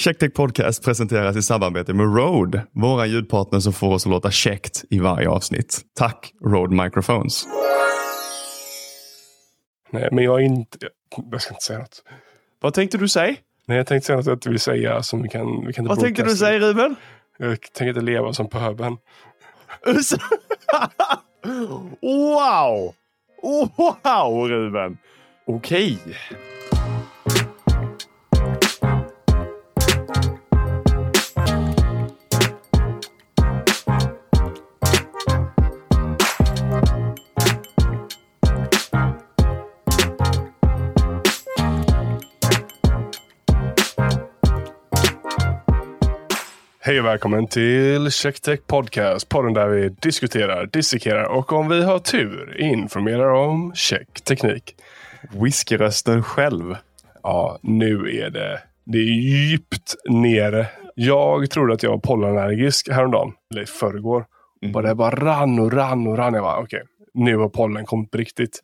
Checktech Podcast presenteras i samarbete med Rode, våra ljudpartner som får oss att låta käckt i varje avsnitt. Tack Rode Microphones. Nej, men jag är inte... Jag ska inte säga något. Vad tänkte du säga? Nej, jag tänkte säga något jag inte vill säga som vi kan... Vi kan Vad tänkte du säga Ruben? Jag tänker inte leva som pöbeln. wow! Wow Ruben! Okej. Hej och välkommen till Checktech Podcast. Podden där vi diskuterar, dissekerar och om vi har tur informerar om checkteknik. Whiskyrösten själv. Ja, nu är det, det är djupt nere. Jag trodde att jag var pollenallergisk häromdagen, eller i förrgår. Mm. Och det bara rann och rann och rann. Jag bara, okej, nu har pollen kommit på riktigt.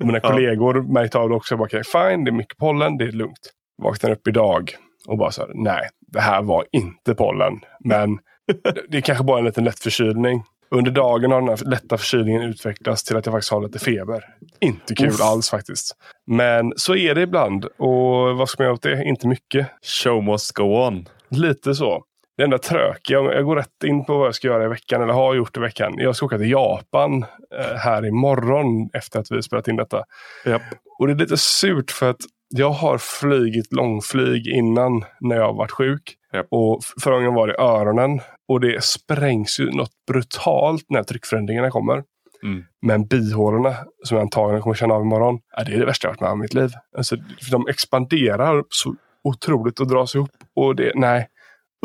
Och Mina kollegor märkte av det också. Jag bara, Okej, fine, det är mycket pollen, det är lugnt. Vaknade upp idag och bara så här, nej, det här var inte pollen. Men det- är kanske bara en liten lätt förkylning. Under dagen har den här lätta förkylningen utvecklats till att jag faktiskt har lite feber. Inte kul Uff. alls faktiskt. Men så är det ibland. Och vad ska man göra åt det? Inte mycket. Show must go on. Lite så. Det enda trökiga, jag går rätt in på vad jag ska göra i veckan, eller har gjort i veckan. Jag ska åka till Japan eh, här imorgon efter att vi spelat in detta. Japp. Och det är lite surt för att jag har flygit långflyg innan när jag har varit sjuk. Japp. Och förra gången var det öronen. Och det sprängs ju något brutalt när tryckförändringarna kommer. Mm. Men bihålorna, som jag antagligen kommer känna av imorgon, ja, det är det värsta jag varit med om i mitt liv. Alltså, för de expanderar så otroligt och dras ihop. Och det, nej,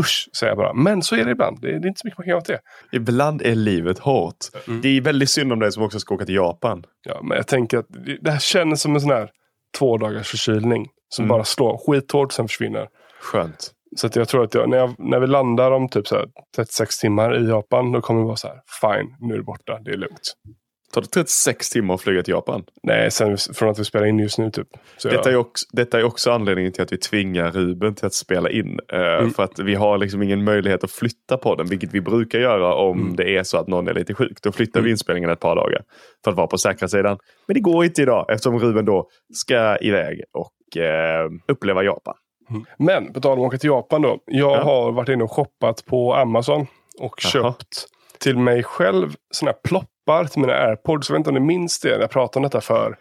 usch säger jag bara. Men så är det ibland. Det, det är inte så mycket man kan göra åt det. Ibland är livet hårt. Mm. Det är väldigt synd om dig som också ska åka till Japan. Ja, men jag tänker att det, det här känns som en sån här två dagars förkylning. Som Mm. bara slår skithårt sen försvinner. Skönt. Så jag tror att jag, när, jag, när vi landar om typ så här 36 timmar i Japan, då kommer det vara så här, fine, nu är det borta, det är lugnt. Tar det 36 timmar att flyga till Japan? Nej, sen från att vi spelar in just nu typ. Så Detta jag, är, också, detta är också anledningen till att vi tvingar Ruben till att spela in. eh, Mm. För att vi har liksom ingen möjlighet att flytta på den, vilket vi brukar göra om Mm. det är så att någon är lite sjuk. Då flyttar vi Mm. inspelningen ett par dagar för att vara på säkra sidan. Men det går inte idag eftersom Ruben då ska iväg och eh, uppleva Japan. Mm. Men på tal om att åka till Japan då. Jag Ja. har varit inne och shoppat på Amazon och Jaha. köpt till mig själv såna här ploppar till mina airpods. Jag vet inte om ni minns det. Jag pratade om detta för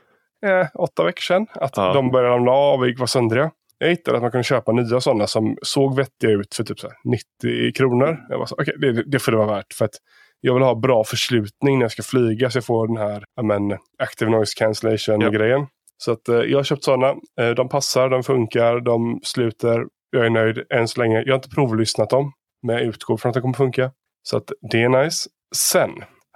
eh, åtta veckor sedan. Att Ja. de började ramla av och gick vara söndriga. Jag hittade att man kunde köpa nya sådana som såg vettiga ut för typ så här 90 kronor. Jag var så, okej, det, det får det vara värt. För att jag vill ha bra förslutning när jag ska flyga så jag får den här men, active noise cancellation Ja. grejen. Så att, eh, jag har köpt sådana. Eh, de passar, de funkar, de sluter. Jag är nöjd än så länge. Jag har inte provlyssnat dem. Men jag utgår från att det kommer funka. Så att det är nice. Sen,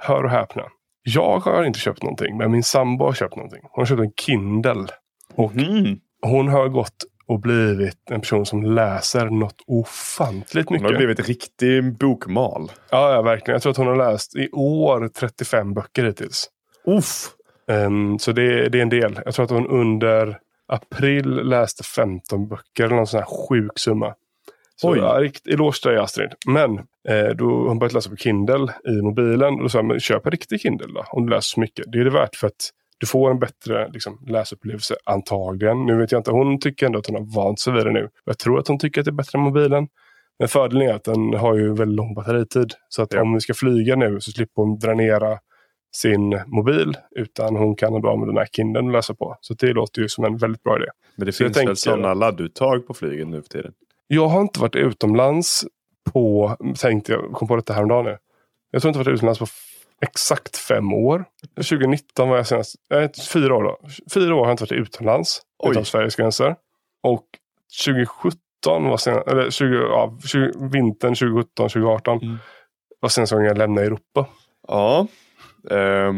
hör och häpna. Jag har inte köpt någonting, men min sambo har köpt någonting. Hon har köpt en Kindle. Och Mm. hon har gått och blivit en person som läser något ofantligt Hon mycket. har blivit riktig bokmal. Ja, ja, verkligen. Jag tror att hon har läst i år 35 böcker hittills. Uff. Ehm, så det, det är en del. Jag tror att hon under april läste 15 böcker eller någon sån här sjuk summa. Så Oj. ja, rikt, eloge till dig Astrid. Men eh, då har hon börjat läsa på Kindle i mobilen. Och då sa jag, men köp en riktig Kindle då. Om du läser så mycket. Det är det värt för att du får en bättre liksom, läsupplevelse antagligen. Nu vet jag inte. Hon tycker ändå att hon har vant sig vid det nu. Jag tror att hon tycker att det är bättre än mobilen. Men fördelen är att den har ju väldigt lång batteritid. Så att Ja. om vi ska flyga nu så slipper hon dränera sin mobil. Utan hon kan då använda den här Kindlen och läsa på. Så det låter ju som en väldigt bra idé. Men det Så finns väl sådana ladduttag på flygen nu för tiden? Jag har inte varit utomlands på, tänkte jag, kom på detta häromdagen nu. Jag tror inte jag varit utomlands på exakt fem år. 2019 var jag senast, nej, fyra år då. Fyra år har jag inte varit utomlands Oj. utanför Sveriges gränser. Och 2017 var senast, eller 20, ja, 20, vintern 2017, 2018 Mm. var senaste gången jag lämnade Europa. Ja. Eh,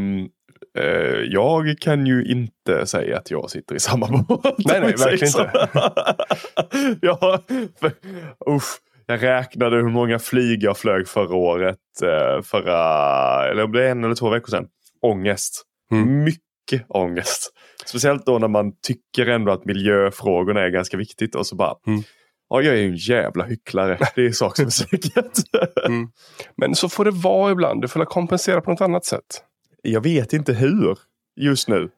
jag kan ju inte säga att jag sitter i samma båt. Nej, nej, verkligen så. inte. ja, för, usch, jag räknade hur många flyg jag flög förra året. eh, Förra, eller om det är en eller två veckor sedan. Ångest. Mm. Mycket ångest. Speciellt då när man tycker ändå att miljöfrågorna är ganska viktigt och så bara Mm. Ja, jag är ju en jävla hycklare. Det är sak som är säkert. Mm. Men så får det vara ibland. Du får kompensera på något annat sätt. Jag vet inte hur just nu.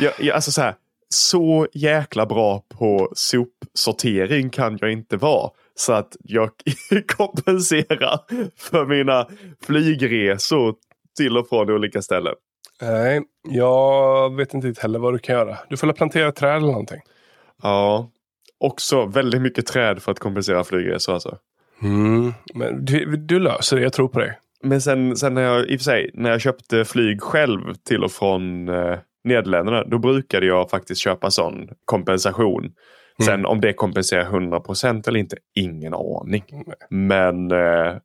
Jag, jag, alltså så, här, så jäkla bra på sopsortering kan jag inte vara. Så att jag kompenserar för mina flygresor till och från olika ställen. Nej, jag vet inte heller vad du kan göra. Du får plantera träd eller någonting. Ja, också väldigt mycket träd för att kompensera flygresor alltså. Mm, men du, du löser det, jag tror på dig. Men sen, sen när jag, i och för sig, när jag köpte flyg själv till och från eh, Nederländerna, då brukade jag faktiskt köpa sån kompensation. Mm. Sen om det kompenserar 100% eller inte, ingen aning. Mm. Men eh,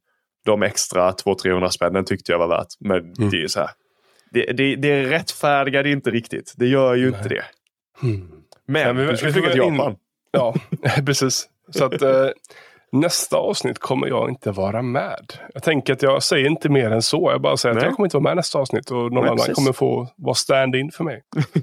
de extra 200-300 spännen tyckte jag var värt. Men mm. det är så här. Det, det, det rättfärdigar inte riktigt. Det gör ju Nej. inte det. Hmm. Men, Men vi, du ska flyga till Japan. Ja, precis. Så att eh, nästa avsnitt kommer jag inte vara med. Jag tänker att jag säger inte mer än så. Jag bara säger Nej. att jag kommer inte vara med nästa avsnitt och någon Nej, annan precis. kommer få vara stand-in för mig.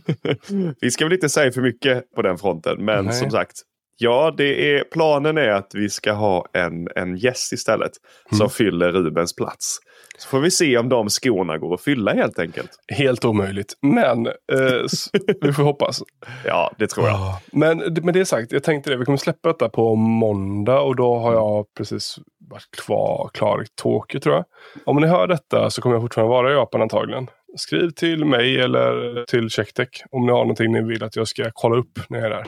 vi ska väl inte säga för mycket på den fronten. Men Nej. som sagt, Ja, det är, planen är att vi ska ha en, en gäst istället. Mm. Som fyller Rubens plats. Så får vi se om de skorna går att fylla helt enkelt. Helt omöjligt. Men eh, vi får hoppas. Ja, det tror jag. Men med det sagt, jag tänkte det. Vi kommer släppa detta på måndag och då har jag precis varit kvar, klar i Tokyo tror jag. Om ni hör detta så kommer jag fortfarande vara i Japan antagligen. Skriv till mig eller till Checktech om ni har någonting ni vill att jag ska kolla upp när jag är där.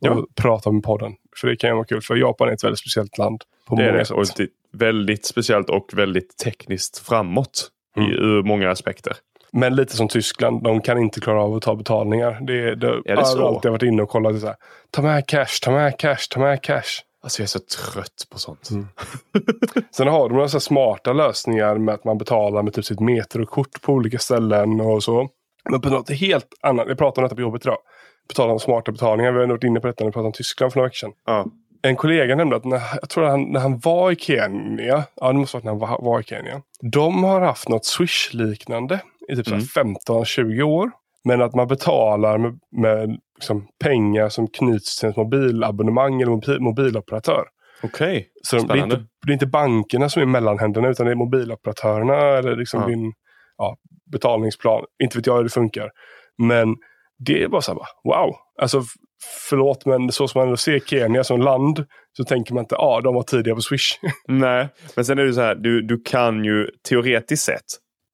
Och ja. prata med podden. För det kan ju vara kul. För Japan är ett väldigt speciellt land. På det många är det. sätt. Och väldigt speciellt och väldigt tekniskt framåt. Mm. I, ur många aspekter. Men lite som Tyskland, de kan inte klara av att ta betalningar. Det, det, är det så? alltid varit inne och kollat. Så här, ta med cash, ta med cash, ta med cash. Alltså jag är så trött på sånt. Mm. Sen har de några så smarta lösningar med att man betalar med typ sitt metrokort på olika ställen och så. Men på något helt annat, jag pratade om detta på jobbet idag. Betala om smarta betalningar, vi har varit inne på detta när vi pratade om Tyskland för några veckor sedan. Ja en kollega nämnde att när, jag tror han, när han var i Kenya, ja det måste varit när han var, var i Kenya. De har haft något Swish-liknande i typ mm. 15-20 år. Men att man betalar med, med liksom pengar som knyts till ett mobilabonnemang eller mobil, mobiloperatör. Okej, okay. Så de, det, är inte, det är inte bankerna som är mellanhänderna utan det är mobiloperatörerna eller liksom ja. din ja, betalningsplan. Inte vet jag hur det funkar. Men det är bara så här, wow. Alltså förlåt men så som man ser Kenya som land så tänker man inte att ah, de var tidiga på Swish. Nej, men sen är det så här, du, du kan ju teoretiskt sett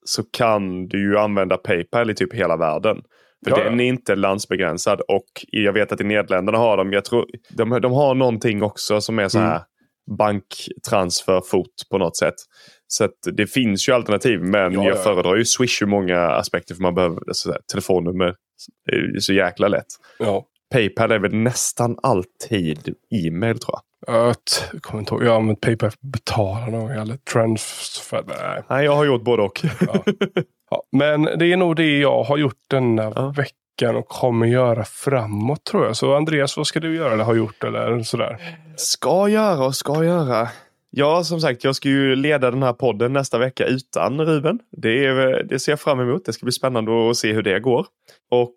så kan du ju använda Paypal i typ hela världen. För ja, den är inte landsbegränsad och jag vet att i Nederländerna har de, jag tror, de, de har någonting också som är så här mm. banktransferfot på något sätt. Så det finns ju alternativ men ja, jag ja. föredrar ju Swish ur många aspekter för man behöver så här, telefonnummer. Det är så jäkla lätt. Ja. Paypal är väl nästan alltid e-mail tror jag. Jag kommer inte ihåg. Jag har använt Paypal för att betala någon eller transfer. Nej. Nej, jag har gjort både och. ja. ja. men det är nog det jag har gjort denna ja. veckan och kommer göra framåt tror jag. Så Andreas, vad ska du göra eller har gjort eller sådär? Ska göra och ska göra. Ja, som sagt, jag ska ju leda den här podden nästa vecka utan Ruben. Det, är, det ser jag fram emot. Det ska bli spännande att se hur det går. Och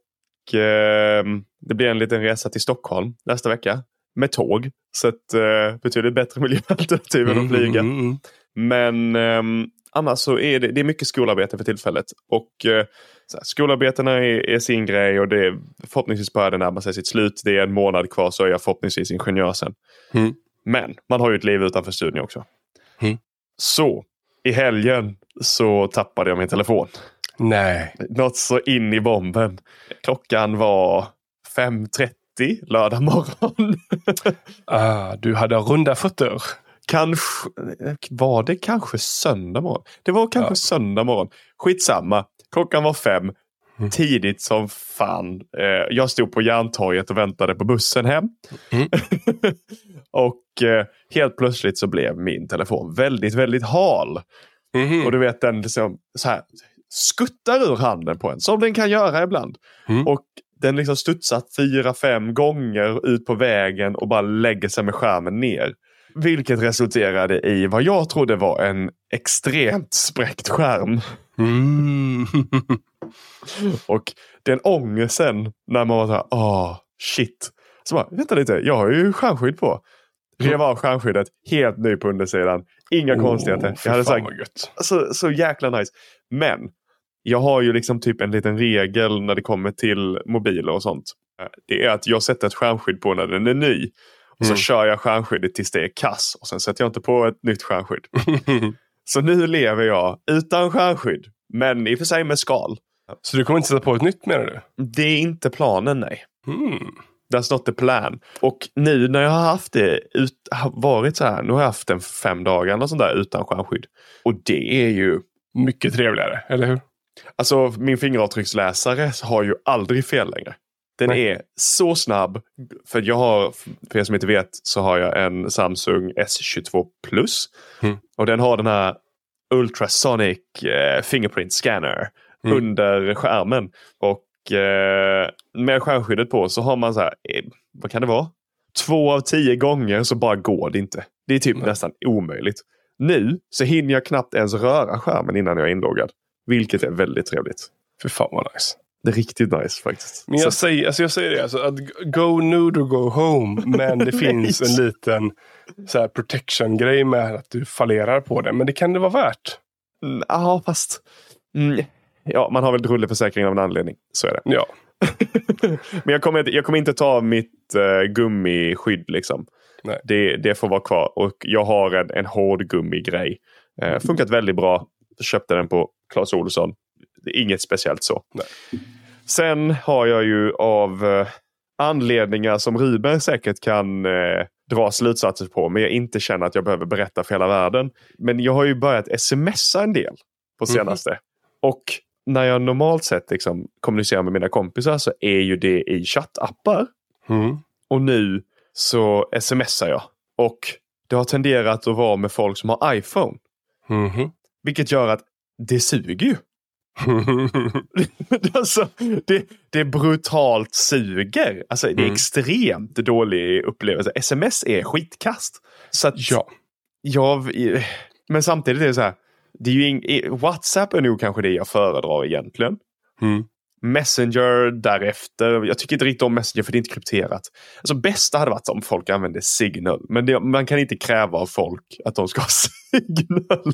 eh, det blir en liten resa till Stockholm nästa vecka. Med tåg. Så ett eh, betydligt bättre miljöalternativ än att flyga. Mm, mm, mm. Men eh, annars så är det, det är mycket skolarbete för tillfället. Och eh, här, skolarbetena är, är, sin grej och det förhoppningsvis börjar det närma sig sitt slut. Det är en månad kvar så är jag förhoppningsvis ingenjör sen. Mm. Men man har ju ett liv utanför studion också. Mm. Så i helgen så tappade jag min telefon. Nej. Något så in i bomben. Klockan var 5.30 lördag morgon. ah, du hade runda fötter. Kanske, var det kanske söndag morgon? Det var kanske ja. söndag morgon. Skitsamma. Klockan var fem. Mm. Tidigt som fan. Eh, jag stod på Järntorget och väntade på bussen hem. Mm. och eh, helt plötsligt så blev min telefon väldigt, väldigt hal. Mm. Och du vet den liksom, så här, skuttar ur handen på en. Som den kan göra ibland. Mm. Och den liksom studsar fyra, fem gånger ut på vägen och bara lägger sig med skärmen ner. Vilket resulterade i vad jag trodde var en extremt spräckt skärm. Mm. och den ångesten när man var så här, åh, oh, shit. Så bara, vänta lite, jag har ju skärmskydd på. Rev av stjärnskyddet, helt ny på undersidan. Inga Oh, konstigheter. Jag hade sagt, så, så jäkla nice. Men jag har ju liksom typ en liten regel när det kommer till mobiler och sånt. Det är att jag sätter ett stjärnskydd på när den är ny. Och så Mm. kör jag stjärnskyddet tills det är kass. Och sen sätter jag inte på ett nytt stjärnskydd. Så nu lever jag utan stjärnskydd. Men i och för sig med skal. Så du kommer inte sätta på ett nytt menar du? Det är inte planen nej. Mm. That's not the plan. Och nu när jag har haft det ut, varit så här. Nu har jag haft den fem dagar och sånt där utan stjärnskydd. Och det är ju Mycket trevligare, eller hur? Alltså min fingeravtrycksläsare har ju aldrig fel längre. Den Nej. är så snabb. För jag har, för er som inte vet, så har jag en Samsung S22 Plus. Mm. Och den har den här Ultrasonic eh, Fingerprint Scanner Mm. under skärmen. Och eh, med skärmskyddet på så har man så här, eh, vad kan det vara? Två av tio gånger så bara går det inte. Det är typ Nej. nästan omöjligt. Nu så hinner jag knappt ens röra skärmen innan jag är inloggad. Vilket är väldigt trevligt. För fan vad nice. Det är riktigt nice faktiskt. Men jag Så- säger, alltså jag säger det, alltså, att go nude or go home. Men det finns en liten så här, protection-grej med att du fallerar på det. Men det kan det vara värt. Mm, Ja, fast... Mm, ja, man har väl rulleförsäkring av en anledning. Så är det. Ja. Men jag kommer, inte, jag kommer inte ta mitt uh, gummiskydd. Liksom. Det, det får vara kvar. Och jag har en, en hård gummigrej. Uh, funkat väldigt bra. Köpte den på Clas Ohlson. Inget speciellt så. Nej. Sen har jag ju av eh, anledningar som Ruben säkert kan eh, dra slutsatser på. Men jag inte känner att jag behöver berätta för hela världen. Men jag har ju börjat smsa en del på Mhm. senaste. Och när jag normalt sett liksom kommunicerar med mina kompisar så är ju det i chattappar. Mm. Och nu så smsar jag. Och det har tenderat att vara med folk som har iPhone. Mhm. Vilket gör att det suger ju. alltså, det, det brutalt suger. Alltså, det är Mm. extremt dålig upplevelse. Sms är skitkast. Så att ja. jag, men samtidigt är det så här. Det är ju ing, WhatsApp är nog kanske det jag föredrar egentligen. Mm. Messenger därefter. Jag tycker inte riktigt om Messenger för det är inte krypterat. Alltså bästa hade varit om folk använde Signal. Men det, man kan inte kräva av folk att de ska ha Signal.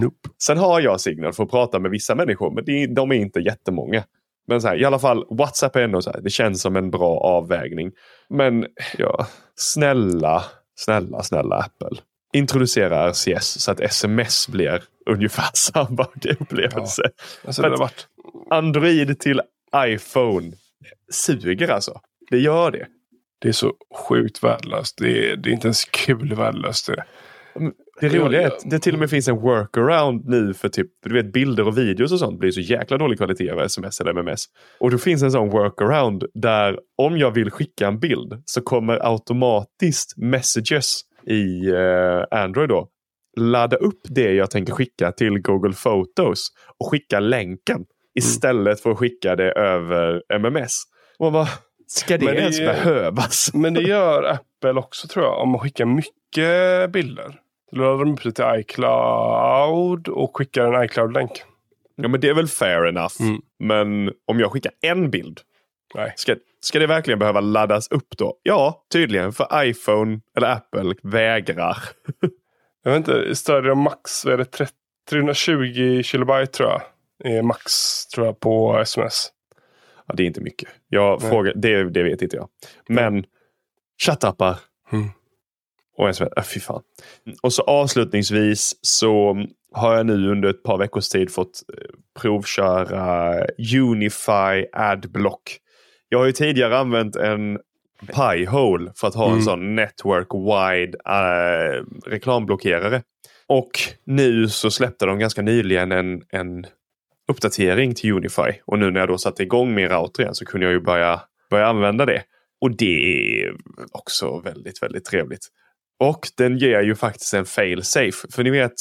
Nope. Sen har jag Signal för att prata med vissa människor. Men det, de är inte jättemånga. Men så här, i alla fall WhatsApp är ändå så här. Det känns som en bra avvägning. Men ja, snälla, snälla, snälla Apple. Introducera RCS så att sms blir ungefär samma upplevelse. Alltså, det varit... Android till iPhone suger alltså. Det gör det. Det är så sjukt värdelöst. Det är, det är inte ens kul värdelöst. Det. Det Ja, roliga är ja. att det till och med finns en workaround nu för typ du vet, bilder och videos och sånt blir så jäkla dålig kvalitet av sms eller mms. Och då finns en sån workaround där om jag vill skicka en bild så kommer automatiskt messages i eh, Android då ladda upp det jag tänker skicka till Google Photos och skicka länken istället för att skicka det över MMS. Och man bara, ska det, Men det ens behövas? Men det gör Apple också tror jag. Om man skickar mycket bilder. Då laddar de upp det till iCloud och skickar en iCloud-länk. Ja men det är väl fair enough. Mm. Men om jag skickar en bild Nej. Ska, ska det verkligen behöva laddas upp då? Ja, tydligen. För iPhone eller Apple vägrar. Jag vet inte, större max, är det 30, 320 kilobyte tror jag. Är max tror jag på sms. Ja, det är inte mycket. Jag Nej. frågar, det, det vet inte jag. Men chattappar Mm. och en äh, fy fan. Och så avslutningsvis så har jag nu under ett par veckors tid fått eh, provköra Unify Adblock. Jag har ju tidigare använt en Pi-hole för att ha en Mm. sån network wide eh, reklamblockerare. Och nu så släppte de ganska nyligen en, en uppdatering till Unify. Och nu när jag då satte igång min router igen så kunde jag ju börja, börja använda det. Och det är också väldigt, väldigt trevligt. Och den ger ju faktiskt en fail safe. För ni vet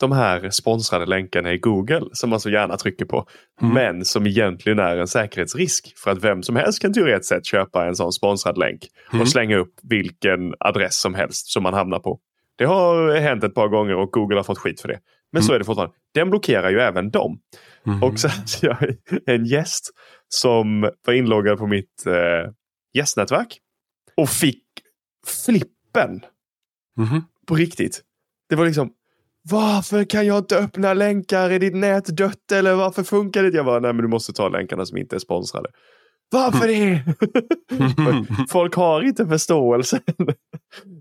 de här sponsrade länkarna i Google som man så gärna trycker på. Mm. Men som egentligen är en säkerhetsrisk. För att vem som helst kan teoretiskt sett köpa en sån sponsrad länk. Mm. Och slänga upp vilken adress som helst som man hamnar på. Det har hänt ett par gånger och Google har fått skit för det. Men så Mm. är det fortfarande. Den blockerar ju även dem. Mm. Och så hade jag en gäst som var inloggad på mitt eh, gästnätverk. Och fick flipp spänn. Mhm. På riktigt. Det var liksom, varför kan jag inte öppna länkar? Är ditt nät dött eller varför funkar det? Jag bara, nej men du måste ta länkarna som inte är sponsrade. Varför det? Folk har inte förståelse.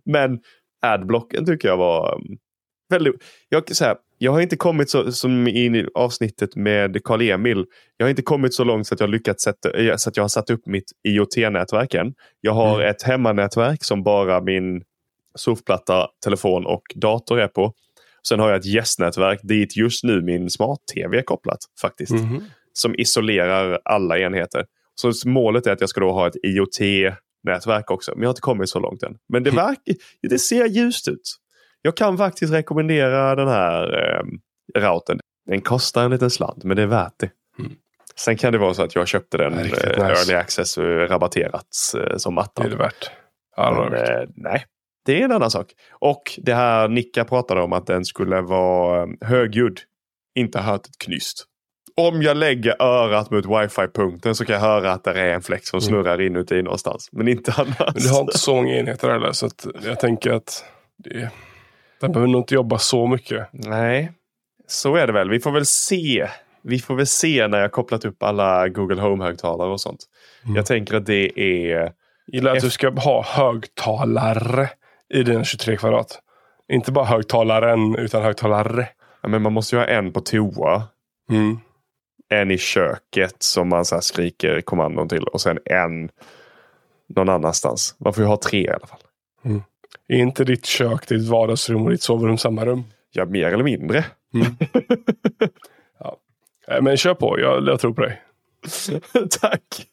men adblocken tycker jag var um, väldigt... Jag, så här, jag har inte kommit så som i avsnittet med Karl-Emil. Jag har inte kommit så långt så att jag lyckats sätta, eh, så att jag har satt upp mitt IoT-nätverk än. Jag har Mm. ett hemmanätverk som bara min surfplatta, telefon och dator är på. Sen har jag ett gästnätverk dit just nu min smart-tv är kopplat faktiskt. Mhm. Som isolerar alla enheter. Så målet är att jag ska då ha ett IoT-nätverk också. Men jag har inte kommit så långt än. Men det, verk, det ser ljust ut. Jag kan faktiskt rekommendera den här eh, routern. Den kostar en liten slant men det är värt det. Mm. Sen kan det vara så att jag köpte den eh, nice. early access eh, rabatterat eh, som Det attan. är det värt. Ja, det var Men, värt. eh, nej, det är en annan sak. Och det här Nicka pratade om att den skulle vara eh, högljudd. Inte hört ett knyst. Om jag lägger örat mot wifi-punkten så kan jag höra att det är en fläkt som Mm. snurrar inuti någonstans. Men inte annars. Men du har inte så många enheter heller så jag tänker att det, den behöver nog inte jobba så mycket. Nej, så är det väl. Vi får väl se. Vi får väl se när jag kopplat upp alla Google Home-högtalare och sånt. Mm. Jag tänker att det är... Gillar att du ska ha högtalare i dina 23 kvadrat. Inte bara högtalaren utan högtalare. Ja, men man måste ju ha en på toa. Mm. En i köket som man så skriker kommandon till. Och sen en någon annanstans. Man får ju ha tre i alla fall. Är inte ditt kök, ditt vardagsrum och ditt sovrum samma rum? Ja, mer eller mindre. Nej, men kör på, jag, jag tror på dig. Tack.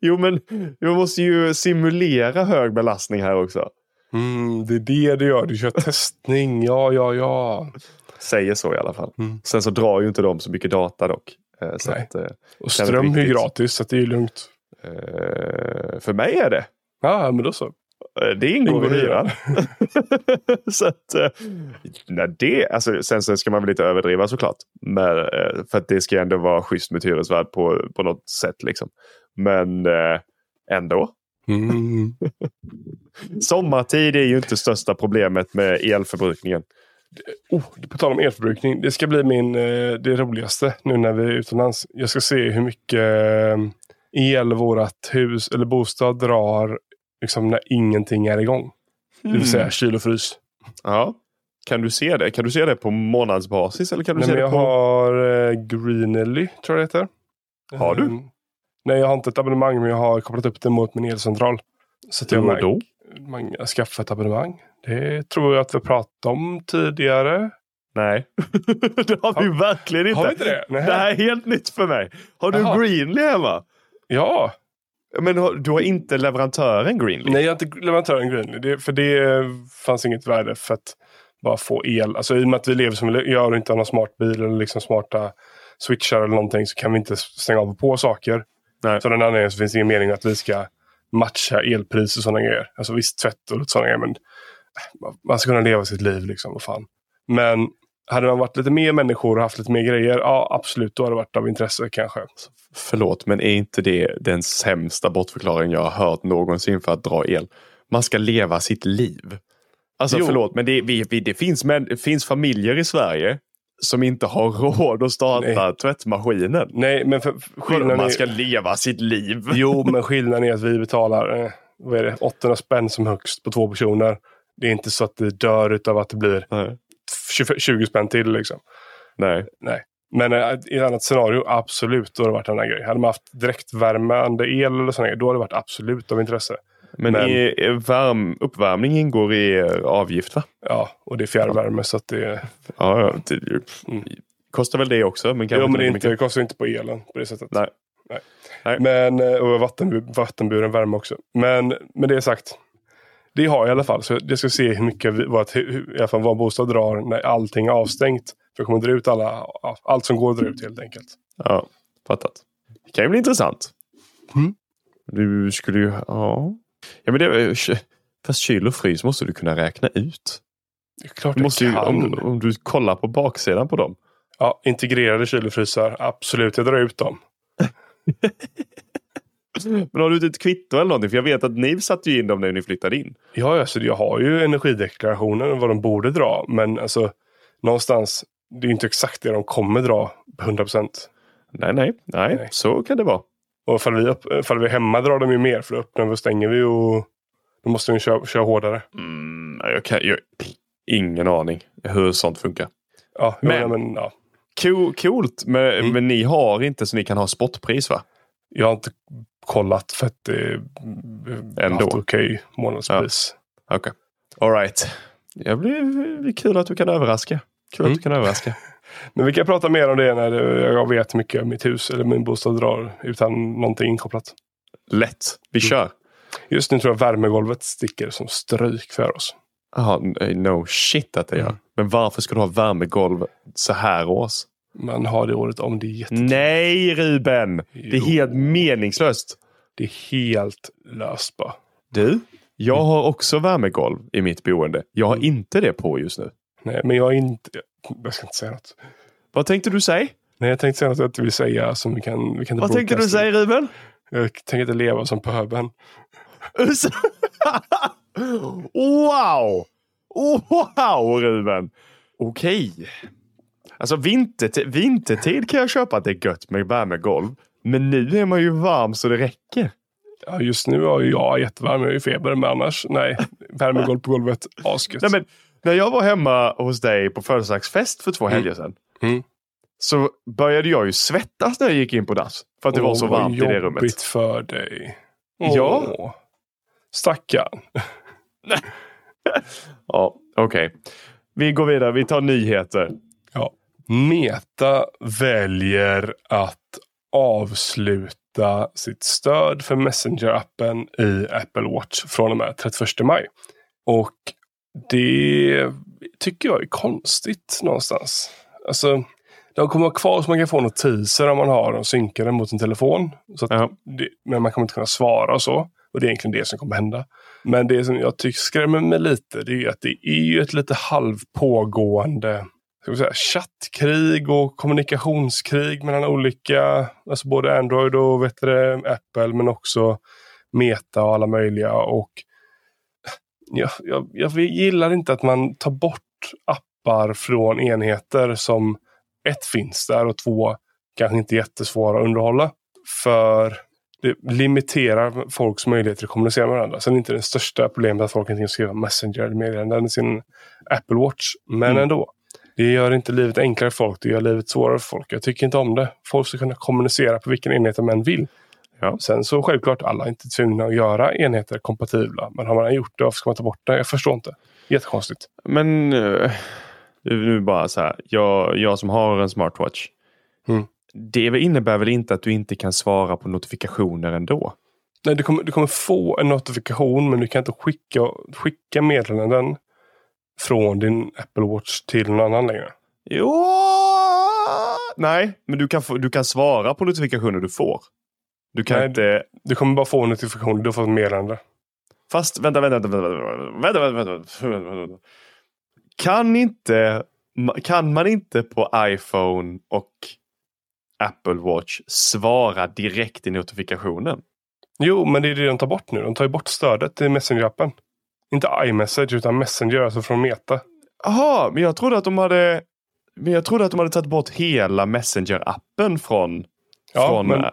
Jo, men jag måste ju simulera hög belastning här också. Mm, det är det du gör, du kör testning. Ja, ja, ja. Säger så i alla fall. Mm. Sen så drar ju inte de så mycket data dock. Eh, Så Nej. att, eh, Och ström är ju gratis så det är lugnt. eh, för mig är det. Ja, men då så. Det ingår, Ingår i hyran. så att, nej, det, alltså, sen så ska man väl inte överdriva såklart. Men, för att det ska ändå vara schysst med hyresvärd på, på något sätt. Liksom. Men eh, ändå. Mm. Sommartid är ju inte största problemet med elförbrukningen. Oh, på tal om elförbrukning. Det ska bli min, eh, det roligaste nu när vi är utomlands. Jag ska se hur mycket eh, el vårat hus eller bostad drar liksom när ingenting är igång. Det vill säga kyl och frys. Ja. Kan du se det? Kan du se det på månadsbasis? Eller kan du Nej, se det jag på... har eh, Greenly, tror jag det heter. Har du? Eh, nej, jag har inte ett abonnemang men jag har kopplat upp det mot min elcentral. Så att jag, då? man skaffar ett abonnemang. Det tror jag att vi pratat om tidigare. Nej, det har vi verkligen inte. Har vi inte det? Nej. Det här är helt nytt för mig. Har du Jaha. Greenly hemma? Ja, Men har- du har inte leverantören Greenly? nej jag har inte leverantören Greenly. Det, för det fanns inget värde för att bara få el. Alltså i och med att vi lever som vi gör och inte har någon smart bil eller liksom smarta switchar eller någonting så kan vi inte stänga av och på saker. Nej. Så den anledningen så finns det ingen mening att vi ska matcha elpris och sådana grejer. Alltså visst tvätt och sådana grejer men äh, man- ska kunna leva sitt liv liksom. Vad fan. Men hade man varit lite mer människor och haft lite mer grejer, ja absolut, då hade det varit av intresse kanske. Förlåt, men är inte det den sämsta bortförklaring jag har hört någonsin för att dra el? Man ska leva sitt liv. Alltså Jo. förlåt, men det, vi, vi, det, finns, men, det finns familjer i Sverige som inte har råd att starta Nej. tvättmaskinen. Nej, men för, skillnaden Man är... ska leva sitt liv. Jo, men skillnaden är att vi betalar eh, vad är det, 800 spänn som högst på två personer. Det är inte så att det dör utav att det blir Nej. 20, 20 spänn till. Liksom. Nej. Nej. Men eh, i ett annat scenario, absolut, då hade det varit en annan grej. Hade man haft direktvärmande el eller sådär, då hade det varit absolut av intresse. Men, Men- i, varm, uppvärmning ingår i avgift va? Ja, och det är fjärrvärme så att det... Ja, ja det, Mm. kostar väl det också. Men, Jo, men det, inte, det kostar inte på elen på det sättet. Nej. Nej. Nej. Men, eh, och vattenbu, vattenburen värme också. Men med det sagt. Det har jag i alla fall. Så jag ska se hur mycket vi- vårt, i alla fall vår bostad drar när allting är avstängt. För jag kommer dra ut alla, allt som går att dra ut helt enkelt. Ja, fattat. Det kan ju bli intressant. Mm. Du skulle ju... Ja. Ja men det, fast kyl och frys måste du kunna räkna ut. Det är klart Du måste jag ju, kan. om, om du kollar på baksidan på dem. Ja, integrerade kyl och frysar. Absolut, jag drar ut dem. Men har du inte ett kvitto eller någonting? För jag vet att ni satte ju in dem när ni flyttade in. Ja, alltså, jag har ju energideklarationen vad de borde dra. Men alltså någonstans, det är inte exakt det de kommer dra 100 procent. Nej, nej, nej, Nej. så kan det vara. Och ifall vi, upp, ifall vi är hemma drar de ju mer. För då öppnar vi och stänger vi och då måste vi köra, köra hårdare. Mm, jag kan, jag, ingen aning hur sånt funkar. Ja, Men- men, men ja. Co- Coolt, men, Mm. men ni har inte så ni kan ha spotpris va? Jag har inte kollat för att det är Ändå. okej månadspris. Okej. Alright. Det blir, det blir kul att du kan överraska. Kul Mm. att du kan överraska. Men vi kan prata mer om det när jag vet hur mycket mitt hus eller min bostad drar utan någonting inkopplat. Lätt. Vi Mm. kör. Just nu tror jag värmegolvet sticker som stryk för oss. Jaha, no shit att det gör. Mm. Men varför ska du ha värmegolv så här års? Man har det året om. Det är, jätte... Nej Ruben! Det är Jo. helt meningslöst. det är helt löst bara. Du, jag har också värmegolv i mitt boende. Jag har Mm. inte det på just nu. Nej, men jag är inte... Jag ska inte säga något. Vad tänkte du säga? Nej, jag tänkte säga något jag inte vill säga som vi kan... Vi kan inte Vad tänkte du säga Ruben? Jag tänker inte leva som pöbeln. wow! Wow Ruben! Okej. Alltså vintertid, vintertid kan jag köpa att det är gött med värmegolv. Men nu är man ju varm så det räcker. Ja, just nu har ju jag jättevarm. Jag är i feber, men annars nej. Värmegolv på golvet. Asgött. Nej, men, när jag var hemma hos dig på födelsedagsfest för två helger sedan. Mm. Så började jag ju svettas när jag gick in på dass. För att det var Åh, så varmt i det rummet. jobbigt för dig. Ja. Åh. Stackarn. Ja, okej. Vi går vidare. Vi tar nyheter. Ja. Meta väljer att avsluta sitt stöd för Messenger-appen i Apple Watch från och med 31 maj. Och det tycker jag är konstigt någonstans. Alltså, de kommer vara kvar så man kan få notiser om man har dem synkade mot sin telefon. Så Ja. det, men man kommer inte kunna svara och så. Och det är egentligen det som kommer hända. Men det som jag tycker skrämmer mig lite det är att det är ju ett lite halvpågående säga, chattkrig och kommunikationskrig mellan olika, alltså både Android och vet det, Apple men också Meta och alla möjliga. Och jag, jag, jag gillar inte att man tar bort appar från enheter som ett finns där och två kanske inte är jättesvåra att underhålla. För det limiterar folks möjligheter att kommunicera med varandra. Sen är inte det största problemet att folk inte kan skriva Messenger eller meddelanden i sin Apple Watch. Men Mm. ändå. Det gör inte livet enklare för folk, det gör livet svårare för folk. Jag tycker inte om det. Folk ska kunna kommunicera på vilken enhet de än vill. Ja. Sen så självklart, alla är inte tvungna att göra enheter kompatibla. Men har man gjort det, varför ska man ta bort det? Jag förstår inte. Jättekonstigt. Men eh, nu bara så här. Jag, jag som har en smartwatch. Mm. Det innebär väl inte att du inte kan svara på notifikationer ändå? Nej, du, kommer, du kommer få en notifikation men du kan inte skicka, skicka meddelanden från din Apple Watch till någon annan längre. Jo! Nej, men du kan, få, du kan svara på notifikationer du får. Du, kan Nej. inte, du kommer bara få en notifikation, du har fått meddelande. Fast vänta, vänta, vänta, vänta, vänta, vänta, vänta. Kan inte, kan man inte på iPhone och Apple Watch svara direkt i notifikationen? Jo, men det är det de tar bort nu. De tar ju bort stödet i Messenger-appen. Inte iMessage utan Messenger, alltså från Meta. Jaha, men jag trodde att de hade men jag trodde att de hade tagit bort hela Messenger-appen från... Ja, från men,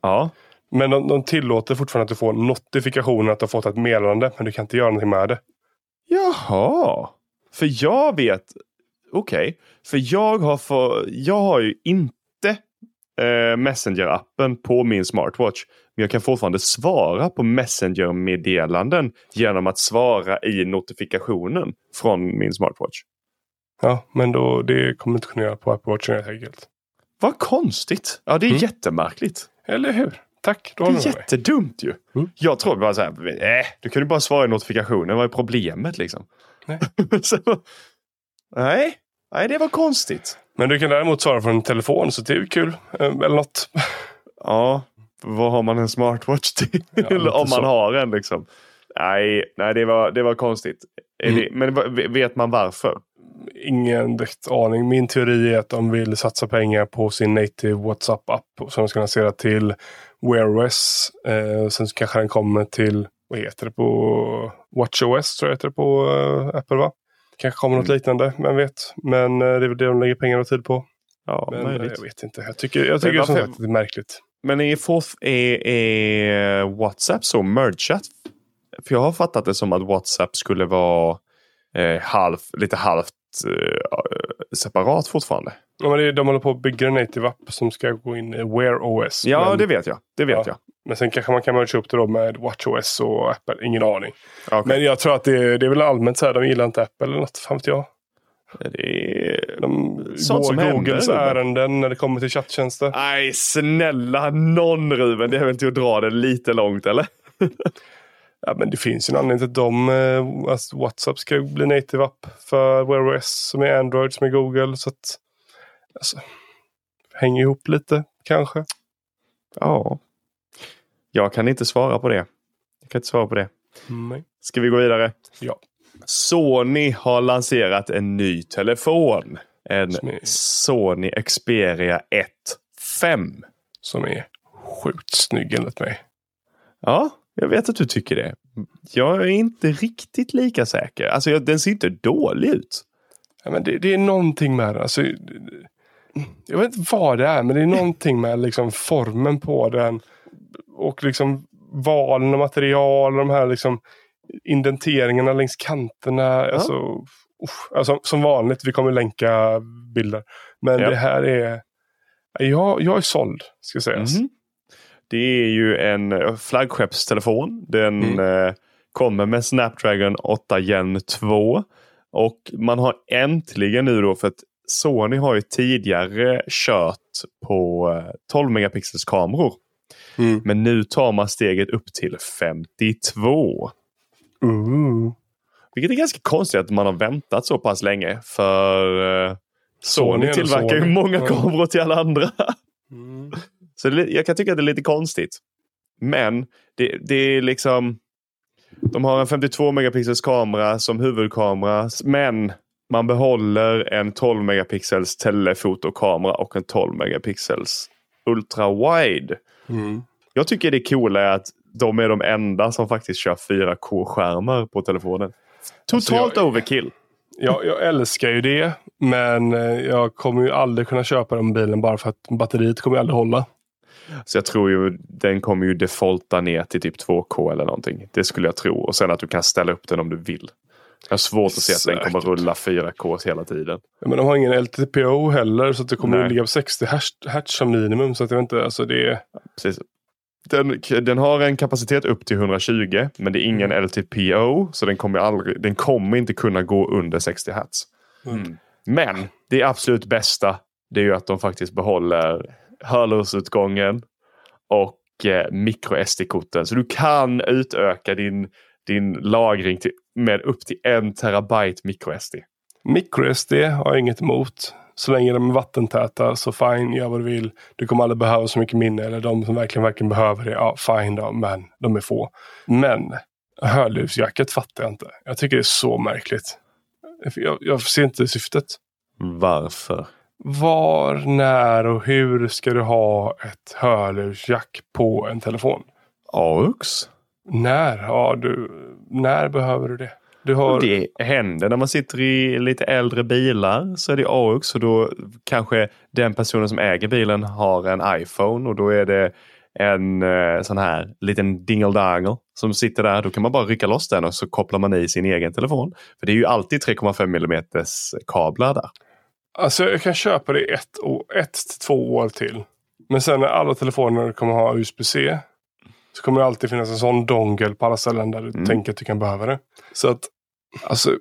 ja. Men de, de tillåter fortfarande att du får notifikationen att du har fått ett meddelande, men du kan inte göra någonting med det. Jaha. För jag vet... Okej. För jag har, för, jag har ju inte eh, Messenger-appen på min smartwatch. Men jag kan fortfarande svara på Messenger-meddelanden genom att svara i notifikationen från min smartwatch. Ja, men då, det kommer inte kunna göra på Apple Watch helt enkelt. Vad konstigt. Ja, det är Mm. jättemärkligt. Eller hur? Tack, då Det är jättedumt ju. Mm. Jag tror bara så här, äh, du kan ju bara svara i notifikationen. Vad är problemet liksom? Nej. så, nej. nej, det var konstigt. Men du kan däremot svara från en telefon, så det är ju kul. Eh, Eller något. Ja, vad har man en smartwatch till? Ja, Om man så. har en liksom. Nej, nej det, var, det var konstigt. Mm. men vet man varför? ingen direkt aning. Min teori är att de vill satsa pengar på sin native WhatsApp-app som de ska lansera till Wear OS. Eh, sen kanske den kommer till, vad heter det på WatchOS tror jag heter det på uh, Apple va? Kanske kommer mm. något liknande, vem vet. Men uh, det är väl det de lägger pengarna och tid på. Ja, men möjligt. jag vet inte. Jag tycker, jag tycker som sagt det är märkligt. Men är, forth, är, är WhatsApp så mergat? För jag har fattat det som att WhatsApp skulle vara eh, halv, lite halvt eh, separat fortfarande. Ja, men är, de håller på att bygga en native app som ska gå in i Wear OS. Ja, men, det vet jag. Det vet ja. jag. Men sen kanske man kan merge upp det då med WatchOS och Apple. Ingen aning. Okay. Men jag tror att det, det är väl allmänt så här. De gillar inte Apple eller något. Fan vet jag. Det är de Sånt går Googles händer, ärenden när det kommer till chatttjänster. Nej, snälla någon Ruben. Det är väl inte att dra det lite långt eller? ja, men det finns ju en anledning till att de, eh, alltså WhatsApp ska bli native app för Wear OS som är Android som är Google. Så att, alltså, hänger ihop lite kanske. Ja. Jag kan inte svara på det. Jag kan inte svara på det. Nej. Ska vi gå vidare? Ja. Sony har lanserat en ny telefon. En är... Sony Xperia 1 5. Som är sjukt snygg enligt mig. Ja, jag vet att du tycker det. Jag är inte riktigt lika säker. Alltså den ser inte dålig ut. Ja, men det, det är någonting med den. Alltså, jag vet inte vad det är, men det är någonting med liksom formen på den. Och liksom valen av material. De här liksom indenteringarna längs kanterna. Ja. Alltså, usch, alltså, som vanligt, vi kommer länka bilder. Men ja. det här är... Jag, jag är såld, ska sägas. Mm. Det är ju en eh, flaggskeppstelefon. Den mm. eh, kommer med Snapdragon 8 Gen 2. Och man har äntligen nu då, för att Sony har ju tidigare kört på 12 eh, megapixels kameror. Mm. Men nu tar man steget upp till 52. Mm. Vilket är ganska konstigt att man har väntat så pass länge. För uh, Sony, Sony tillverkar ju många kameror till alla andra. Mm. Så det, jag kan tycka att det är lite konstigt. Men det, det är liksom... De har en 52 megapixels kamera som huvudkamera. Men man behåller en 12 megapixels telefotokamera och en 12 megapixels ultra wide. Mm. Jag tycker det coola är att de är de enda som faktiskt kör 4K-skärmar på telefonen. Totalt alltså jag, overkill. Jag, jag älskar ju det. Men eh, jag kommer ju aldrig kunna köpa den bilen bara för att batteriet kommer aldrig hålla. Så jag tror ju den kommer ju defaulta ner till typ 2K eller någonting. Det skulle jag tro. Och sen att du kan ställa upp den om du vill. Jag har svårt att se att den kommer rulla 4K hela tiden. Ja, men de har ingen LTPO heller så att det kommer Nej. att ligga på 60 hertz som minimum. Så att jag vet inte, alltså det. Precis. Den, den, har en kapacitet upp till 120 men det är ingen mm. LTPO så den kommer, aldrig, den kommer inte kunna gå under 60 Hz. Mm. Men det absolut bästa det är ju att de faktiskt behåller hörlursutgången och eh, micro SD-korten. Så du kan utöka din, din lagring till, med upp till en terabyte micro SD. Micro SD har jag inget emot. Så länge de är vattentäta så fine, gör vad du vill. Du kommer aldrig behöva så mycket minne. Eller de som verkligen, verkligen behöver det, ja fine då, men de är få. Men hörlursjacket fattar jag inte. Jag tycker det är så märkligt. Jag, jag ser inte syftet. Varför? Var, när och hur ska du ha ett hörlursjack på en telefon? AUX? När har du, när behöver du det? Du har... Det händer när man sitter i lite äldre bilar så är det AUX och då kanske den personen som äger bilen har en iPhone och då är det en eh, sån här liten dingle som sitter där. Då kan man bara rycka loss den och så kopplar man i sin egen telefon. För det är ju alltid 3,5 mm kablar där. Alltså jag kan köpa det ett, ett till två år till. Men sen när alla telefoner kommer ha USB-C så kommer det alltid finnas en sån dongle på alla ställen där du mm. tänker att du kan behöva det. Så att, alltså,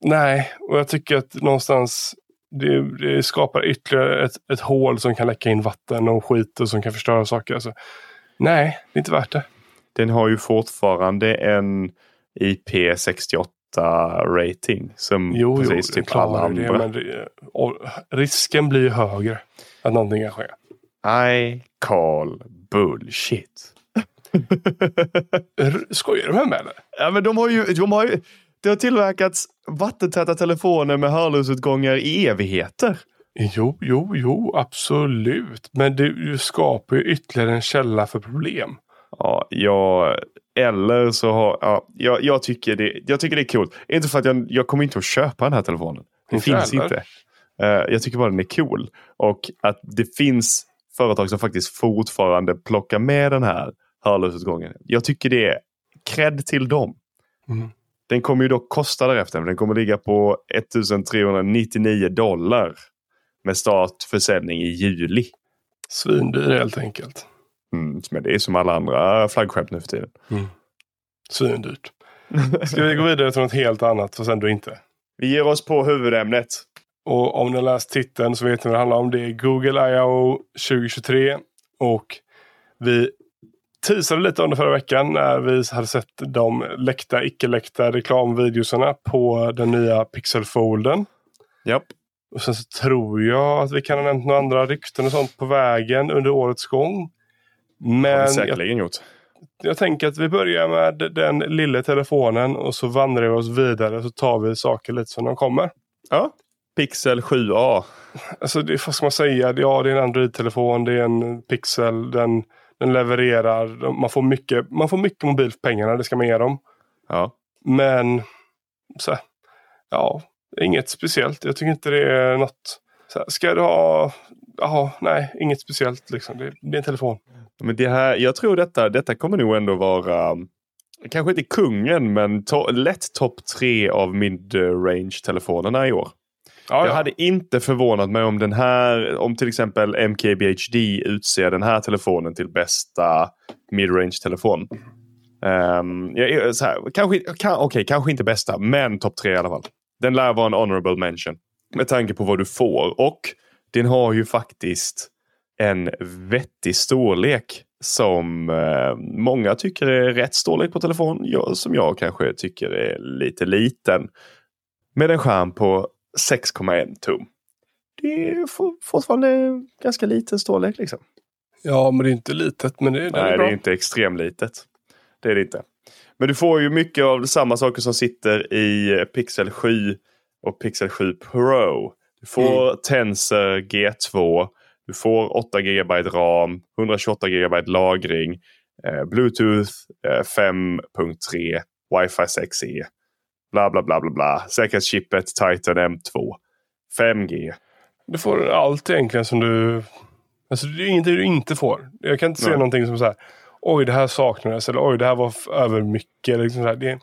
nej. Och jag tycker att någonstans det, det skapar ytterligare ett, ett hål som kan läcka in vatten och skit och som kan förstöra saker. Alltså, nej, det är inte värt det. Den har ju fortfarande en IP68 rating. Som jo, precis jo, typ alla andra. Det, men det, risken blir högre att någonting kan ske. I call bullshit. Skojar du med mig eller? Ja men de har ju, de har ju det har tillverkats vattentäta telefoner med hörlursutgångar i evigheter. Jo, jo, jo, absolut. Men du, du skapar ju ytterligare en källa för problem. Ja, jag, eller så har, ja, jag, jag, tycker det, jag tycker det är coolt. Inte för att jag, jag kommer inte att köpa den här telefonen. Det Inte finns heller. inte. Eh, jag tycker bara den är cool. Och att det finns företag som faktiskt fortfarande plockar med den här hörlursutgången. Jag tycker det är cred till dem. Mm. Den kommer ju dock kosta därefter. Den kommer ligga på 1399 dollar. Med startförsäljning i juli. Svindyr helt enkelt. Mm, men det är som alla andra flaggskepp nu för tiden. Svindyrt. Ska vi gå vidare till något helt annat och sen då inte? Vi ger oss på huvudämnet. Och om ni har läst titeln så vet ni vad det handlar om. Det är Google I.O. 2023. Och vi teasade lite under förra veckan när vi hade sett de läckta, icke-läckta reklamvideorna på den nya Pixel-folden. Japp. Och sen så tror jag att vi kan ha nämnt några andra rykten och sånt på vägen under årets gång. Har vi Men jag, säkerligen gjort. jag tänker att vi börjar med den lilla telefonen och så vandrar vi oss vidare så tar vi saker lite som de kommer. Ja. Pixel 7a. Alltså det, vad ska man säga? Ja, det är en Android-telefon, det är en Pixel, den, den levererar, man får, mycket, man får mycket mobil för pengarna, det ska man ge dem. Ja. Men, så, här, ja, inget speciellt. Jag tycker inte det är något. Så här, ska du ha, ja, nej, inget speciellt liksom. Det, det är en telefon. Men det här, jag tror detta, detta kommer nog ändå vara, kanske inte kungen, men to, lätt topp tre av mid-range-telefonerna i år. Ja, Jag hade inte förvånat mig om den här, om till exempel MKBHD utser den här telefonen till bästa midrange-telefon. Um, jag är så här, kanske, kan, okej, kanske inte bästa, men topp tre i alla fall. Den lär vara en honorable mention. Med tanke på vad du får. Och den har ju faktiskt en vettig storlek. Som eh, många tycker är rätt storlek på telefon. Jag, som jag kanske tycker är lite liten. Med en skärm på 6,1 tum. Det är for- fortfarande ganska liten storlek liksom. ja, men det är inte litet, men det, Nej, är det är inte extremlitet. Det är det inte. Men du får ju mycket av samma saker som sitter i Pixel 7 och Pixel 7 Pro. Du får Tensor G2. Du får 8 GB RAM, 128 GB lagring, eh, Bluetooth eh, 5.3, Wi-Fi 6E, bla bla bla bla bla. Säkerhetschippet Titan M2, 5G. Du får allt egentligen som du... Alltså det är ingenting du inte får. Jag kan inte se Nej. någonting som så här. Oj, det här saknades. Eller oj, det här var över mycket. Eller liksom så här. Det är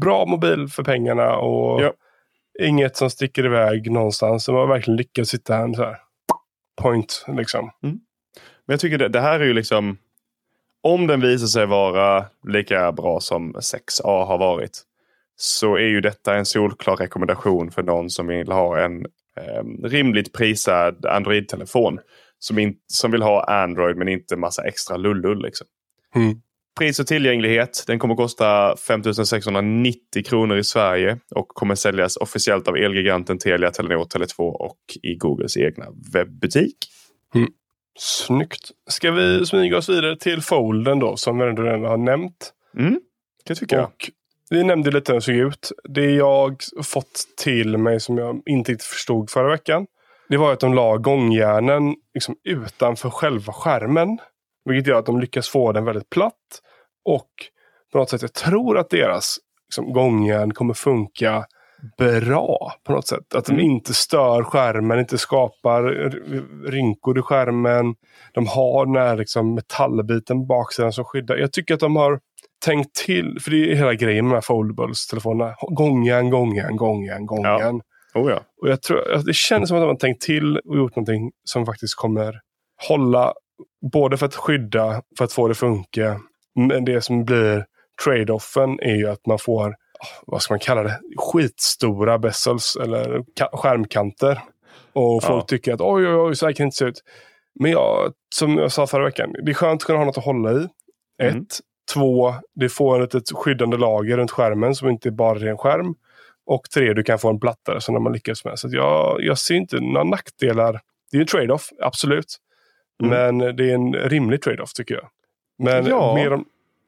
bra mobil för pengarna och Ja. inget som sticker iväg någonstans. De har verkligen lyckats sitta här så här. Point liksom. Men jag tycker det, det här är ju liksom. Om den visar sig vara lika bra som 6A har varit. Så är ju detta en solklar rekommendation för någon som vill ha en eh, rimligt prisad Android-telefon. Som, in, som vill ha Android men inte massa extra lullull. Liksom. Mm. Pris och tillgänglighet. Den kommer kosta 5690 kronor i Sverige. Och kommer säljas officiellt av Elgiganten, Telia, Telenor, Tele2 och i Googles egna webbutik. Snyggt. Ska vi smyga oss vidare till folden då, som vi ändå redan har nämnt. Mm, det tycker jag. Och vi nämnde lite hur den såg ut. Det jag fått till mig som jag inte riktigt förstod förra veckan. Det var att de la gångjärnen liksom utanför själva skärmen. Vilket gör att de lyckas få den väldigt platt. Och på något sätt, jag tror att deras liksom, gångjärn kommer funka bra på något sätt. Att de Mm. inte stör skärmen, inte skapar rynkor i skärmen. De har den här liksom, metallbiten baksidan som skyddar. Jag tycker att de har tänkt till, för det är hela grejen med de här foldables-telefonerna. Gångjärn, gångjärn, gångjärn, gångjärn. Oh ja. Och jag tror, det känns som att de har tänkt till och gjort någonting som faktiskt kommer hålla både för att skydda, för att få det att funka. Men det som blir trade-offen är ju att man får, vad ska man kalla det, skitstora bezels eller ka- skärmkanter. Och folk Ja. tycker att oj, oj, oj, så här kan det inte se ut. Men jag, som jag sa förra veckan, det är skönt att kunna ha något att hålla i. Ett. Mm. Två, det får ett, ett skyddande lager runt skärmen som inte bara är en skärm. Och tre, du kan få en plattare som man lyckas med. Så att jag, jag ser inte några nackdelar. Det är en trade-off, absolut. Mm. Men det är en rimlig trade-off tycker jag. Men Ja. mer, om,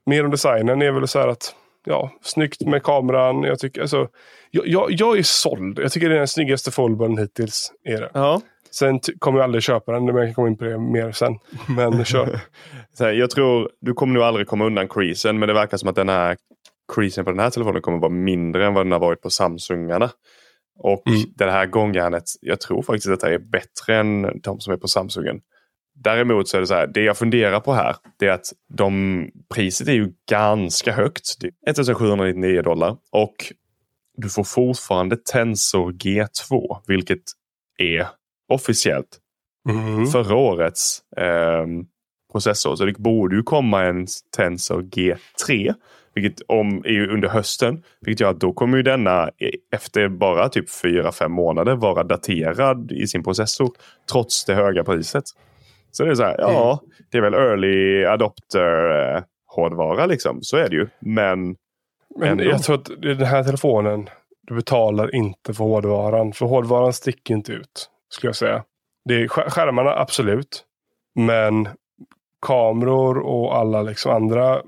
mer om designen är väl så här att ja, snyggt med kameran. Jag, tycker, alltså, jag, jag, jag är såld. Jag tycker det är den snyggaste foldern hittills. Är det. Ja. Sen kommer jag aldrig köpa den, men jag kan komma in på det mer sen. Men kör. Här, jag tror, du kommer nog aldrig komma undan creasen, men det verkar som att den här creasen på den här telefonen kommer vara mindre än vad den har varit på Samsungarna. Och Mm. det här gångjärnet, jag tror faktiskt att det är bättre än de som är på Samsungen. Däremot så är det så här, det jag funderar på här, det är att de, priset är ju ganska högt. Det är 1799 dollar och du får fortfarande Tensor G2, vilket är officiellt Mm. förra årets ehm, processor. Så det borde ju komma en Tensor G3. Vilket om, är ju under hösten. Vilket gör att då kommer ju denna e- efter bara typ 4-5 månader vara daterad i sin processor. Trots det höga priset. Så det är så här, ja, det är väl early adopter eh, liksom. Så är det ju. Men Men Ändå. jag tror att den här telefonen, du betalar inte för hårdvaran. För hårdvaran sticker inte ut, skulle jag säga. Det är skär- skärmarna, absolut. Men kameror och alla liksom andra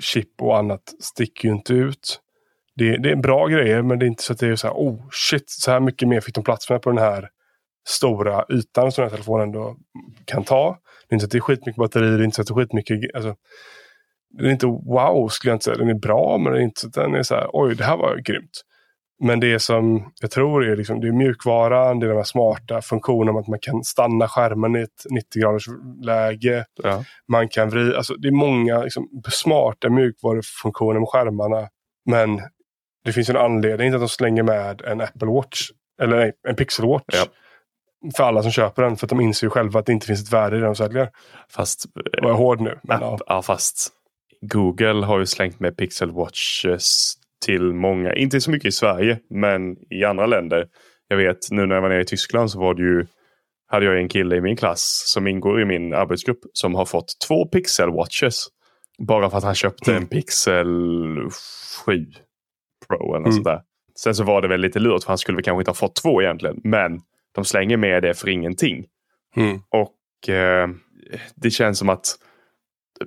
chip och annat sticker ju inte ut. Det, det är bra grejer, men det är inte så att det är så här, oh shit, så här mycket mer fick de plats med på den här stora ytan som den här telefonen då kan ta. Det är inte så att det är skitmycket batteri, det är inte så att det är skitmycket, alltså, den är inte wow skulle jag inte säga. Den är bra men den är inte så den är så här, oj det här var grymt. Men det som jag tror är, liksom, det är mjukvaran, det är de här smarta funktionerna att man kan stanna skärmen i ett 90 graders läge. ja, Man kan vrida, alltså det är många liksom, smarta mjukvarufunktioner med skärmarna. Men det finns en anledning till att de slänger med en Apple Watch. Eller nej, en Pixel Watch. Ja. För alla som köper den. För att de inser ju själva att det inte finns ett värde i det de säljer. fast Jag är hård nu. Men, ja. ja, fast Google har ju slängt med Pixel Watches till många, inte så mycket i Sverige, men i andra länder. Jag vet nu när jag var nere i Tyskland så var det ju, hade jag en kille i min klass som ingår i min arbetsgrupp som har fått två Pixel Watches. Bara för att han köpte Mm. en Pixel 7 Pro eller Mm. sånt där. Sen så var det väl lite lurt för han skulle väl kanske inte ha fått två egentligen. Men de slänger med det för ingenting. Mm. Och eh, det känns som att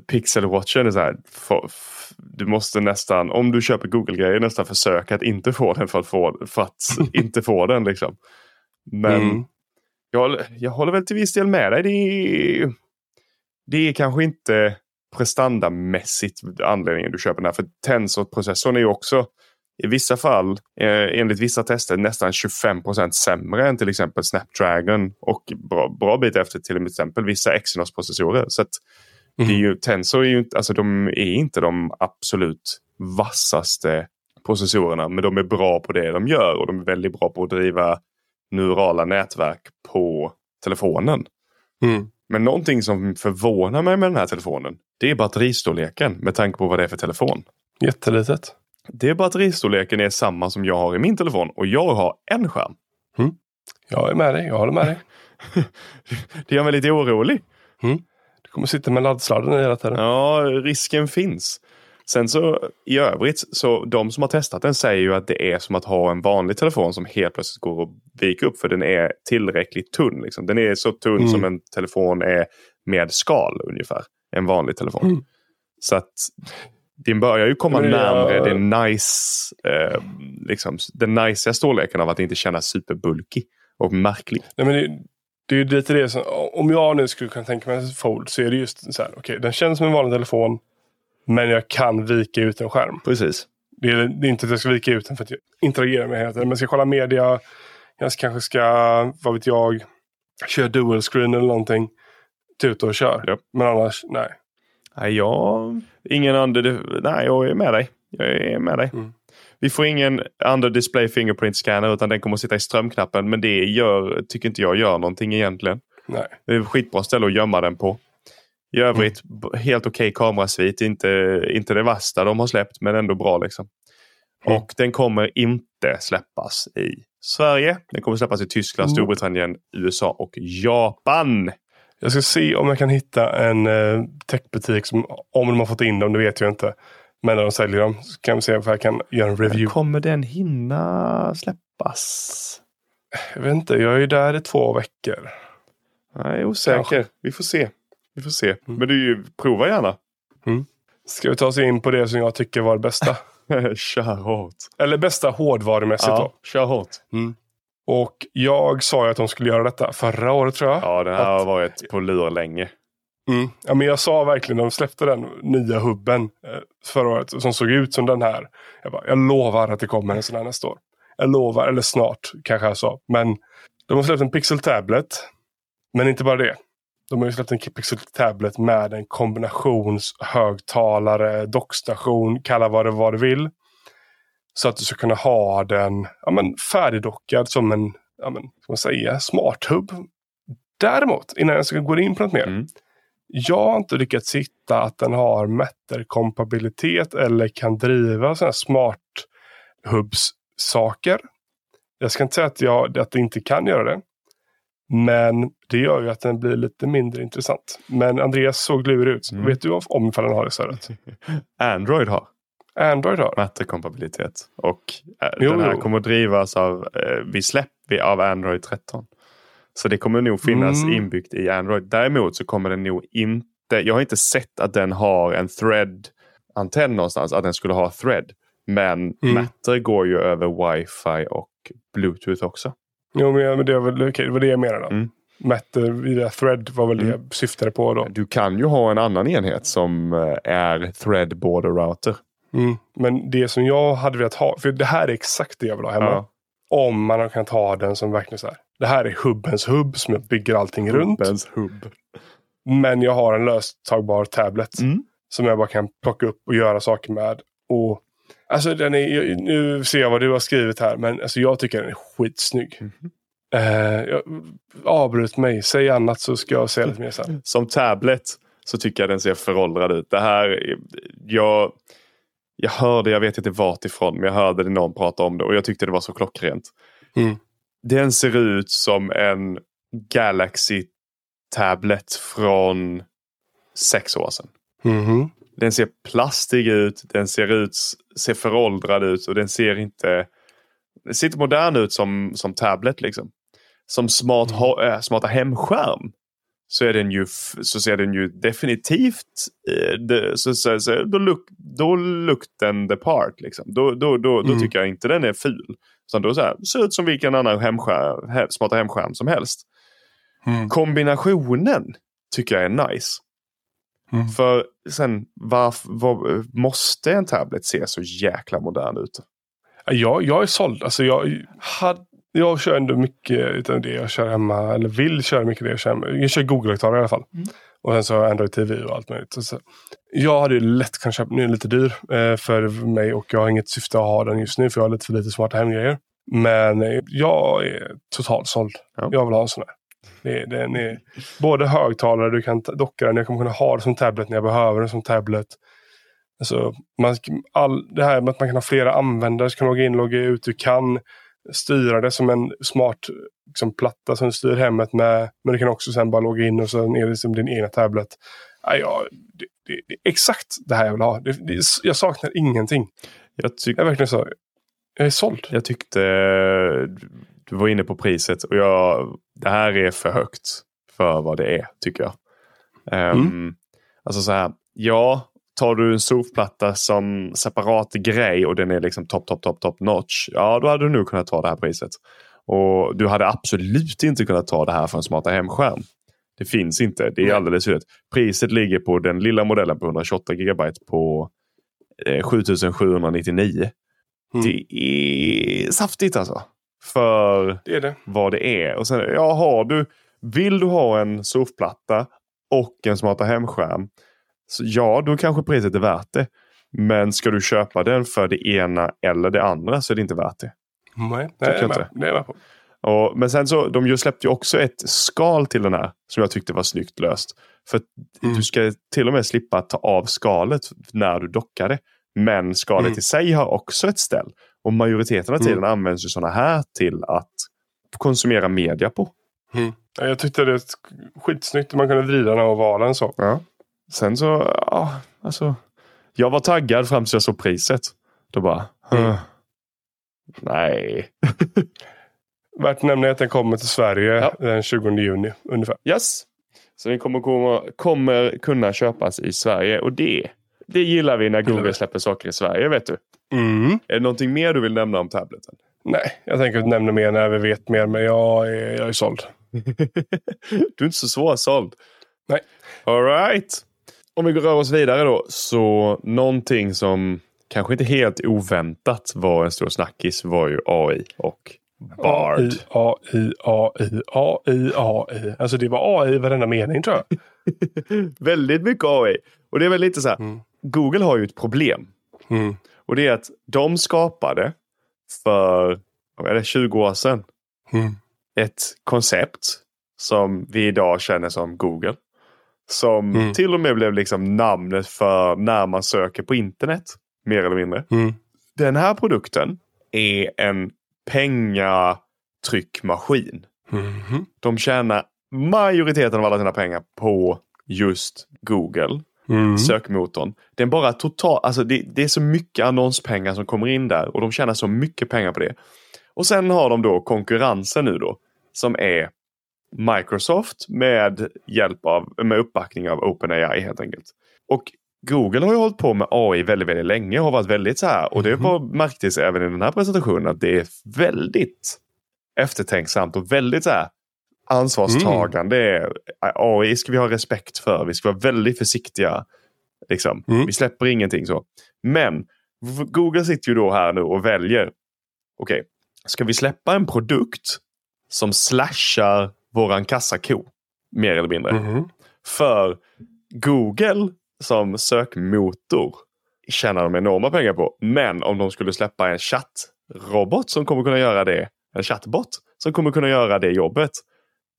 Pixel Watchen är så här. för- du måste nästan, om du köper Google-grejer, nästan försöka att inte få den för att, få, för att inte få den. Liksom. Men Mm. jag, jag håller väl till viss del med dig. Det är, det är kanske inte prestandamässigt anledningen du köper den här. För Tensor-processorn är ju också i vissa fall, eh, enligt vissa tester, nästan 25% sämre än till exempel Snapdragon. Och bra, bra bit efter till exempel vissa Exynos-processorer. Så att det är ju, Tensor är ju inte, alltså de är inte de absolut vassaste processorerna. Men de är bra på det de gör och de är väldigt bra på att driva neurala nätverk på telefonen. Mm. Men någonting som förvånar mig med den här telefonen. Det är batteristorleken med tanke på vad det är för telefon. Jättelitet. Det batteristorleken är samma som jag har i min telefon och jag har en skärm. Jag är med dig, jag håller med dig. Det gör mig lite orolig. Du kommer sitta med laddsladden hela tiden. Ja, risken finns. Sen så i övrigt, så de som har testat den säger ju att det är som att ha en vanlig telefon som helt plötsligt går att vika upp för den är tillräckligt tunn. Liksom. Den är så tunn Mm. som en telefon är med skal ungefär. En vanlig telefon. Mm. Så att den börjar ju komma Men jag- den nice, eh, liksom, den storleken av att inte känna superbulky och märklig. Nej, men det, det är ju lite det som, om jag nu skulle kunna tänka mig en Fold så är det just så här, okej den känns som en vanlig telefon men jag kan vika ut en skärm. Precis. Det är, det är inte att jag ska vika ut den för att jag interagerar med hela tiden. Men jag ska kolla media, jag kanske ska, vad vet jag, köra dual screen eller någonting. Tuta och kör. Ja. Men annars, nej. Nej, jag... Ingen under... Nej, jag är med dig. Jag är med dig. Mm. Vi får ingen under display fingerprint scanner utan den kommer att sitta i strömknappen. Men det gör, tycker inte jag gör någonting egentligen. nej. Det är ett skitbra ställe att gömma den på. I övrigt b- helt okej kamerasvit. Inte, inte det värsta de har släppt men ändå bra liksom. Mm. Och den kommer inte släppas i Sverige. Den kommer släppas i Tyskland, Mm. Storbritannien, USA och Japan. Jag ska se om jag kan hitta en eh, techbutik som, om de har fått in dem, det vet jag inte. Men när de säljer dem så kan vi se om jag kan göra en review. Kommer den hinna släppas? Jag vet inte, jag är ju där i två veckor. Är osäker. Kanske. Vi får se. Vi får se. Mm. Men du, prova gärna. Ska vi ta oss in på det som jag tycker var det bästa? kör hårt. Eller bästa hårdvarumässigt då. Ja, kör hårt. Och jag sa ju att de skulle göra detta förra året tror jag. Ja, det här har varit på lur länge. Mm. Ja, men jag sa verkligen när de släppte den nya hubben eh, förra året som såg ut som den här. Jag, bara, jag lovar att det kommer en sån här nästa år. Jag lovar, eller snart kanske jag sa. Men de har släppt en Pixel Tablet. Men inte bara det. De har ju släppt en Pixel Tablet med en kombinations högtalare, dockstation, kalla vad det vad du vill. Så att du ska kunna ha den ja, men, färdigdockad som en ja, men, man säga, smart hub. Däremot, innan jag ska gå in på något mer. Mm. Jag har inte lyckats hitta att den har Matter-kompatibilitet eller kan driva sådana här smart hubs-saker. Jag ska inte säga att, jag, att det inte kan göra det. Men det gör ju att den blir lite mindre intressant. Men Andreas såg lurig ut. Mm. Vet du om ifall den har det stödet? Android har Android har. matterkompatibilitet. Och eh, Jo, den här jo. kommer att drivas av, eh, vi- av Android 13. Så det kommer nog finnas Mm. inbyggt i Android. Däremot så kommer den nog inte, jag har inte sett att den har en thread-antenn någonstans, att den skulle ha thread. Men Mm. Matter går ju över wifi och bluetooth också. Jo, men, det, var väl, okej, det var det jag menade. Mm. Matter via Thread var väl det Mm. jag syftade på då. Du kan ju ha en annan enhet som eh, är thread border router. Mm. Men det som jag hade velat ha, för det här är exakt det jag vill ha hemma. Ja. Om man kan ta den som verkligen så här. Det här är hubbens hubb som jag bygger allting runt. Hubbens hubb. Men jag har en löstagbar tablet. Mm. Som jag bara kan plocka upp och göra saker med. Och Alltså den är, nu ser jag vad du har skrivit här. Men alltså, jag tycker den är skitsnygg. Mhm. Eh, jag, avbryt mig, säg annat så ska jag säga lite mer sen. Som tablet så tycker jag den ser föråldrad ut. Det här, jag, jag hörde, jag vet inte vart ifrån, men jag hörde någon prata om det och jag tyckte det var så klockrent. Mm. Den ser ut som en Galaxy Tablet från sex år sedan. Mhm. Den ser plastig ut, den ser ut, ser föråldrad ut och den ser inte, den ser inte modern ut som, som tablet liksom. Som smart, ha, äh, smarta hemskärm så, är den ju, så ser den ju definitivt, eh, så, så, så, då, look, då look den the part. Liksom. Då, då, då, då Mm. tycker jag inte den är ful. Så då så här, ser ut som vilken annan hemskärm, he, smarta hemskärm som helst. Mm. Kombinationen tycker jag är nice. Mm. För sen, varf, var, måste en tablet se så jäkla modern ut? Jag, jag är såld. Alltså jag, had, jag kör ändå mycket utav det jag kör hemma. Eller vill köra mycket det jag kör hemma. Jag kör Google-högtalare i alla fall. Mm. Och sen så har jag Android TV och allt möjligt. Så, så. Jag hade ju lätt kunnat köpa, nu är den lite dyr eh, för mig och jag har inget syfte att ha den just nu för jag har lite för lite smarta hemgrejer. Men eh, jag är totalt såld. Ja. Jag vill ha en sån här. Det, den är både högtalare, du kan docka den, jag kommer kunna ha den som tablet när jag behöver den som tablet. Alltså, man, all, det här med att man kan ha flera användare, så kan logga in, logga ut, du kan styra det som en smart liksom, platta som du styr hemmet med. Men du kan också sen bara logga in och så är det som din egna tablet. Ja, det, det, det exakt det här jag vill ha. Det, jag saknar ingenting. Jag, tyck, Jag är verkligen så. Jag är såld. jag tyckte du var inne på priset och jag, det här är för högt för vad det är tycker jag. Um, Alltså så här, ja, tar du en surfplatta som separat grej och den är liksom top, top, top, top notch. Ja, då hade du nog kunnat ta det här priset. Och du hade absolut inte kunnat ta det här för en smarta hemskärm. Det finns inte. Det är alldeles rätt. Priset ligger på den lilla modellen på 128 GB på eh, 7799. Mm. Det är saftigt alltså. För Det det. vad det är. Och sen, ja, har du, vill du ha en surfplatta och en smarta hemskärm. Så ja, då kanske priset är värt det. Men ska du köpa den för det ena eller det andra så är det inte värt det. Nej, jag med. det är jag med på. Och, men sen så, de ju släppte ju också ett skal till den här som jag tyckte var snyggt löst. För att Mm. du ska till och med slippa ta av skalet när du dockar det. Men skalet Mm. i sig har också ett ställ. Och majoriteten av Mm. tiden används ju sådana här till att konsumera media på. Ja, Jag tyckte det var skitsnyggt. Man kunde vrida den och valen så. Ja. Sen så, ja, alltså. Jag var taggad fram tills jag såg priset. Då bara, Mm. "Huh. nej. Värt att nämna att den kommer till Sverige Ja. den 20 juni ungefär. Yes. Så den kommer, kommer kunna köpas i Sverige och det, det gillar vi när Google släpper saker i Sverige vet du. Mm. Är det någonting mer du vill nämna om tableten? Nej, jag tänker att nämna mer när vi vet mer, men jag är, jag är såld. du är inte så svårsåld. Nej. All right. Om vi går rör oss vidare då. Så någonting som kanske inte helt oväntat var en stor snackis var ju AI och Bard. AI, AI, AI, AI. Alltså det var AI i varenda mening tror jag. Väldigt mycket AI. Och det är väl lite så här. Mm. Google har ju ett problem. Mm. Och det är att de skapade för är det, 20 år sedan Mm. ett koncept som vi idag känner som Google. Som Mm. till och med blev liksom namnet för när man söker på internet. Mer eller mindre. Mm. Den här produkten är en pengatryckmaskin. Mhm. De tjänar majoriteten av alla sina pengar på just Google. Mm. sökmotorn. Den bara total, alltså det, det är så mycket annonspengar som kommer in där och de tjänar så mycket pengar på det. Och sen har de då konkurrensen nu då som är Microsoft med hjälp av, med uppbackning av OpenAI helt enkelt. Och Google har ju hållit på med AI väldigt, väldigt länge och har varit väldigt så här och det var märktes även i den här presentationen att det är väldigt eftertänksamt och väldigt så här ansvarstagande. AI ska vi ha respekt för. Vi ska vara väldigt försiktiga. Liksom. Mm. Vi släpper ingenting så. Men Google sitter ju då här nu och väljer. Okej, ska vi släppa en produkt som slashar våran kassako? Mer eller mindre. Mhm. För Google som sökmotor tjänar de enorma pengar på. Men om de skulle släppa en chattrobot som kommer kunna göra det. En chatbot som kommer kunna göra det jobbet.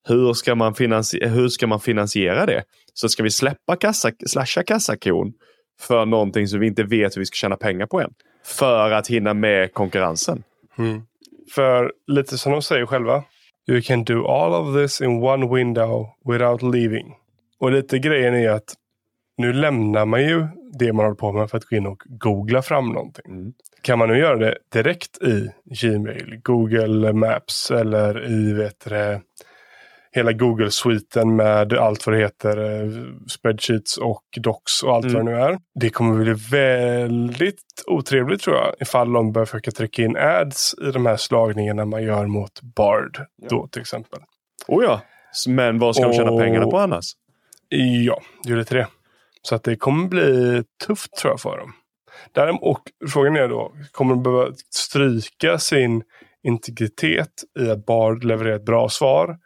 Hur ska man, finansi- hur ska man finansiera det? Så ska vi släppa kassa, slasha kassakon för någonting som vi inte vet hur vi ska tjäna pengar på än. För att hinna med konkurrensen. Mm. För lite som de säger själva. You can do all of this in one window without leaving. Och lite grejen är att nu lämnar man ju det man håller på med för att gå in och googla fram någonting. Mm. Kan man nu göra det direkt i Gmail, Google Maps eller i vet det, hela Google-sviten med allt vad det heter, eh, spreadsheets och docs och allt Mm. vad det nu är. Det kommer bli väldigt otrevligt tror jag ifall de börjar försöka trycka in ads i de här slagningarna man gör mot Bard då till exempel. Oh ja. Men vad ska de tjäna Och- pengarna på annars? Ja, det är lite det. Så att det kommer bli tufft tror jag för dem. Däremot, och frågan är då, kommer de behöva stryka sin integritet i att Bard levererar ett bra svar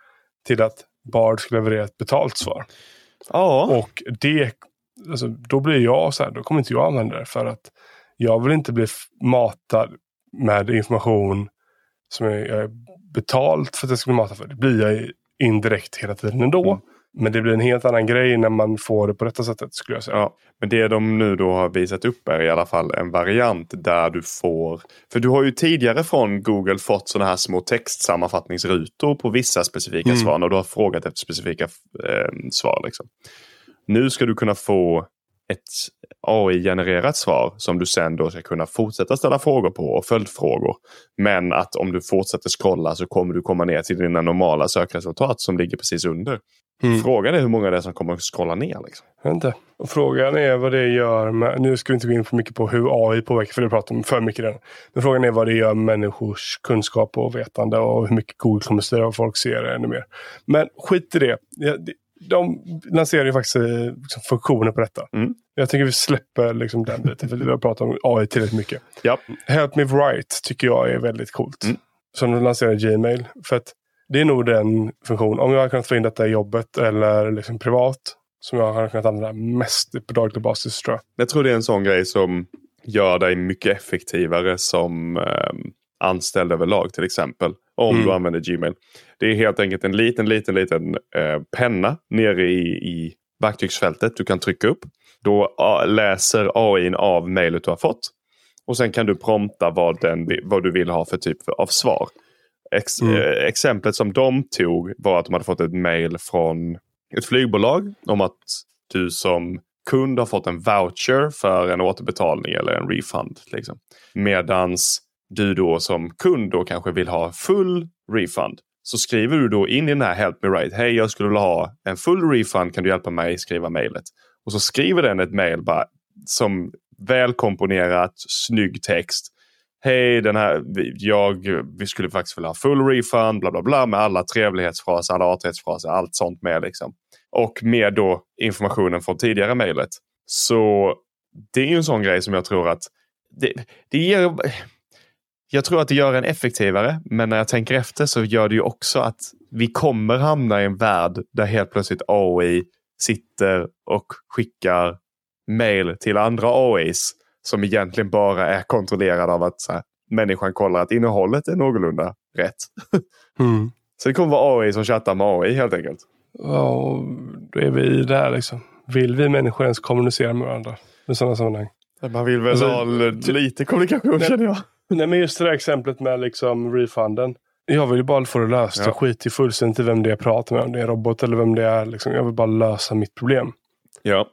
till att Bard ska leverera ett betalt svar? Ja. Och det, alltså, då blir jag så här, då kommer inte jag använda det för att jag vill inte bli matad med information som jag är betalt för att jag ska bli matad för. Det blir jag indirekt hela tiden ändå. Mm. Men det blir en helt annan grej när man får det på detta sättet skulle jag säga. Ja, men det de nu då har visat upp är i alla fall en variant där du får... För du har ju tidigare från Google fått sådana här små textsammanfattningsrutor på vissa specifika Mm. svar när du har frågat efter specifika eh, svar. Liksom. Nu ska du kunna få ett AI-genererat svar som du sen då ska kunna fortsätta ställa frågor på och följdfrågor. Men att om du fortsätter scrolla så kommer du komma ner till dina normala sökresultat som ligger precis under. Mm. Frågan är hur många det är som kommer att scrolla ner. Liksom. Inte. Och frågan är vad det gör med, nu ska vi inte gå in för mycket på hur AI påverkar, för det pratar om för mycket redan. Men frågan är vad det gör med människors kunskap och vetande och hur mycket Google kommer styra vad folk ser ännu mer. Men skit i det. De lanserar ju faktiskt eh, liksom, funktioner på detta. Mm. Jag tycker vi släpper liksom den biten, för vi har pratat om AI tillräckligt mycket. Ja. Help me write tycker jag är väldigt coolt. Mm. Som de lanserar i Gmail. För att det är nog den funktion, om jag hade kunnat få in detta i jobbet eller liksom privat, som jag hade kunnat använda mest på daglig basis tror jag. Jag tror det är en sån grej som gör dig mycket effektivare som eh, anställd överlag till exempel. Om Mm. du använder Gmail. Det är helt enkelt en liten, liten, liten eh, penna nere i, i verktygsfältet du kan trycka upp. Då ah, läser AI av mejlet du har fått. Och sen kan du prompta vad, den, vad du vill ha för typ av svar. Ex, Mm. eh, exemplet som de tog var att de hade fått ett mejl från ett flygbolag om att du som kund har fått en voucher för en återbetalning eller en refund. Liksom. Medans du då som kund då kanske vill ha full refund. Så skriver du då in i den här Help Me right. Hej, jag skulle vilja ha en full refund. Kan du hjälpa mig skriva mejlet? Och så skriver den ett mejl som välkomponerat, snygg text. Hej, den här, jag, vi skulle faktiskt vilja ha full refund, bla bla bla, med alla trevlighetsfraser, alla artighetsfraser, allt sånt med. Liksom. Och med då informationen från tidigare mejlet. Så det är ju en sån grej som jag tror att det, det ger... Jag tror att det gör en effektivare, men när jag tänker efter så gör det ju också att vi kommer hamna i en värld där helt plötsligt AI sitter och skickar mail till andra AIs som egentligen bara är kontrollerade av att så här, människan kollar att innehållet är någorlunda rätt. Mm. Så det kommer vara AI som chattar med AI helt enkelt. Ja, då är vi där liksom. Vill vi människor ens kommunicera med varandra i sådana sammanhang? Man vill väl alltså, ha lite kommunikation känner jag. Nej, men just det där exemplet med liksom refunden. Jag vill ju bara få det löst. Ja. Jag skiter fullständigt i vem det är jag pratar med. Om det är en robot eller vem det är. Liksom. Jag vill bara lösa mitt problem. Ja.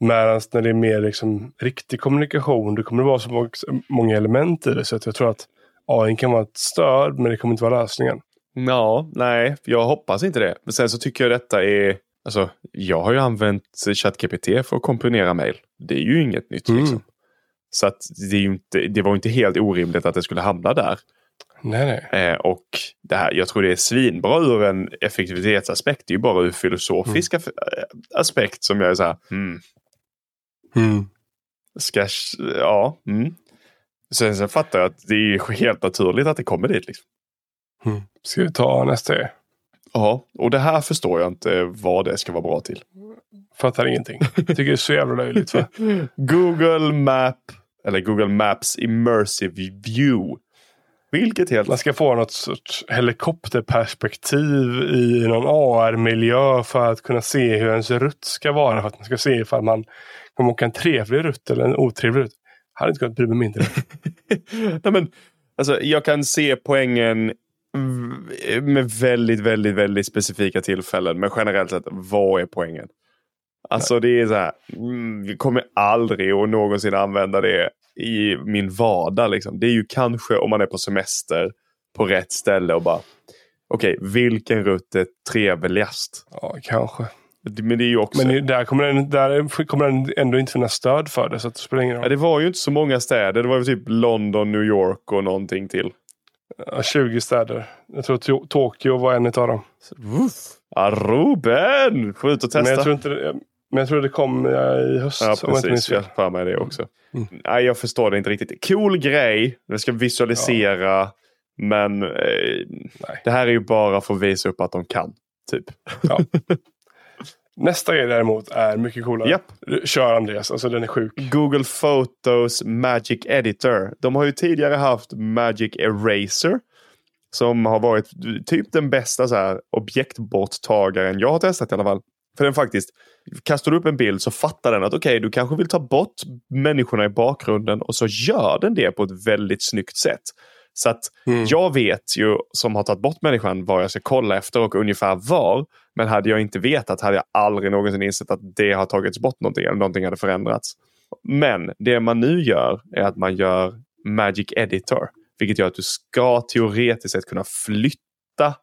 Medan när det är mer liksom, riktig kommunikation, det kommer det vara så många element i det. Så att jag tror att AI kan vara ett stöd, men det kommer inte vara lösningen. Ja, nej, jag hoppas inte det. Men sen så tycker jag detta är... Alltså, jag har ju använt ChatGPT för att komponera mail. Det är ju inget nytt. Mm. Liksom. Så att det, inte, det var inte helt orimligt att det skulle hamna där. Nej, nej. Eh, och det här, jag tror det är svinbra ur en effektivitetsaspekt. Det är ju bara ur filosofiska mm. aspekt som jag är så här. Hmm. Mm. Ska, ja. Mm. Sen, sen fattar jag att det är helt naturligt att det kommer dit. Liksom. Mm. Ska vi ta nästa? Ja, och det här förstår jag inte vad det ska vara bra till. Fattar ingenting. Tycker det är så jävla löjligt. Google Map, eller Google Maps Immersive View. Vilket helt... Man ska få något sorts helikopterperspektiv i någon AR-miljö för att kunna se hur ens rutt ska vara. För att man ska se ifall man kommer åka en trevlig rutt eller en otrevlig rutt. Jag hade inte kunnat bry mig mindre. Nej, men, alltså, jag kan se poängen med väldigt, väldigt, väldigt specifika tillfällen. Men generellt sett, vad är poängen? Alltså det är så här, mm, vi kommer aldrig att någonsin använda det i min vardag. Liksom. Det är ju kanske om man är på semester på rätt ställe och bara okej, okay, vilken rutt är trevligast? Ja, kanske. Men det är ju också... Men där kommer, den, där kommer den ändå inte finnas stöd för det. Så det spelar ingen roll. Ja, det var ju inte så många städer. Det var ju typ London, New York och någonting till. Ja, 20 städer. Jag tror Tokyo var en av dem. Ja, Ruben! Få ut och testa. Men jag tror, inte men jag tror det kom i höst. Ja, precis. Jag har mig det också. Mm. Nej, jag förstår det inte riktigt. Cool grej. Det ska visualisera. Ja. Men eh, det här är ju bara för att visa upp att de kan. Typ. Ja. Nästa grej däremot är mycket coolare. Yep. Kör Andreas, alltså den är sjuk. Google Photos Magic Editor. De har ju tidigare haft Magic Eraser. Som har varit typ den bästa så här, objektborttagaren jag har testat i alla fall. För den faktiskt, kastar du upp en bild så fattar den att okej, okay, du kanske vill ta bort människorna i bakgrunden och så gör den det på ett väldigt snyggt sätt. Så att mm. jag vet ju som har tagit bort människan vad jag ska kolla efter och ungefär var. Men hade jag inte vetat hade jag aldrig någonsin insett att det har tagits bort någonting eller någonting hade förändrats. Men det man nu gör är att man gör Magic Editor. Vilket gör att du ska teoretiskt sett kunna flytta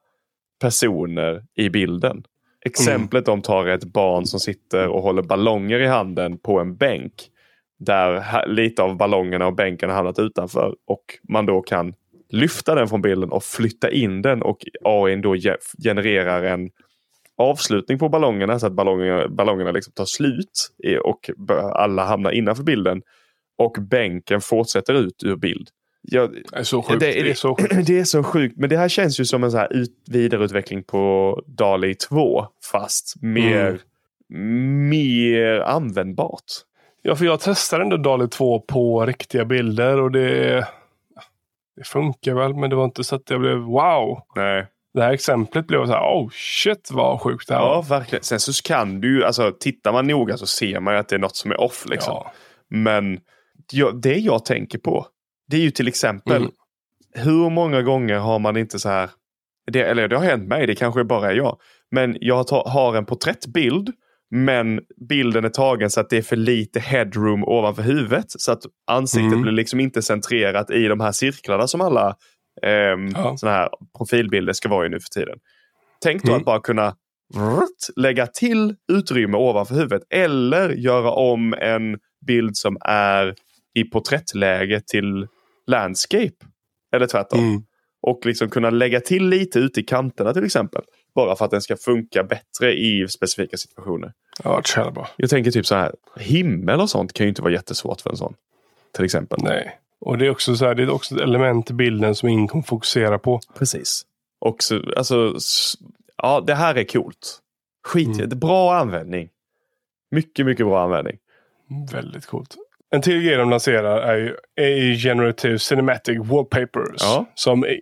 personer i bilden. Exemplet mm. de tar är ett barn som sitter och håller ballonger i handen på en bänk. Där lite av ballongerna och bänken har hamnat utanför. Och man då kan lyfta den från bilden och flytta in den och AI då genererar en avslutning på ballongerna så att ballongerna, ballongerna liksom tar slut och alla hamnar innanför bilden. Och bänken fortsätter ut ur bild. Ja, det, är så sjukt. Det, det, är så sjukt. Det är så sjukt. Men det här känns ju som en så här ut, vidareutveckling på DALI 2. Fast mer, mm. mer användbart. Ja, för jag testade ändå DALI 2 på riktiga bilder och det, det funkar väl. Men det var inte så att jag blev wow. Nej. Det här exemplet blev så här, oh shit vad sjukt det här Ja, verkligen. Sen så kan du ju, alltså tittar man noga så ser man ju att det är något som är off liksom. Ja. Men ja, det jag tänker på, det är ju till exempel, mm. hur många gånger har man inte så här, det, eller det har hänt mig, det kanske bara är jag. Men jag har en porträttbild men bilden är tagen så att det är för lite headroom ovanför huvudet. Så att ansiktet mm. blir liksom inte centrerat i de här cirklarna som alla eh, ja. såna här profilbilder ska vara i nu för tiden. Tänk då mm. att bara kunna lägga till utrymme ovanför huvudet eller göra om en bild som är i porträttläge till landscape. Eller tvärtom. Mm. Och liksom kunna lägga till lite ute i kanterna till exempel. Bara för att den ska funka bättre i specifika situationer. Ja, det bra. Jag tänker typ så här. Himmel och sånt kan ju inte vara jättesvårt för en sån. Till exempel. Nej. Och det är också så här, det är också ett element i bilden som ingen kommer fokusera på. Precis. Och så, alltså, ja det här är coolt. Skit Mm. bra användning. Mycket, mycket bra användning. Väldigt coolt. En till grej de lanserar är ju AI Generative Cinematic Wallpapers. Ja. Som är,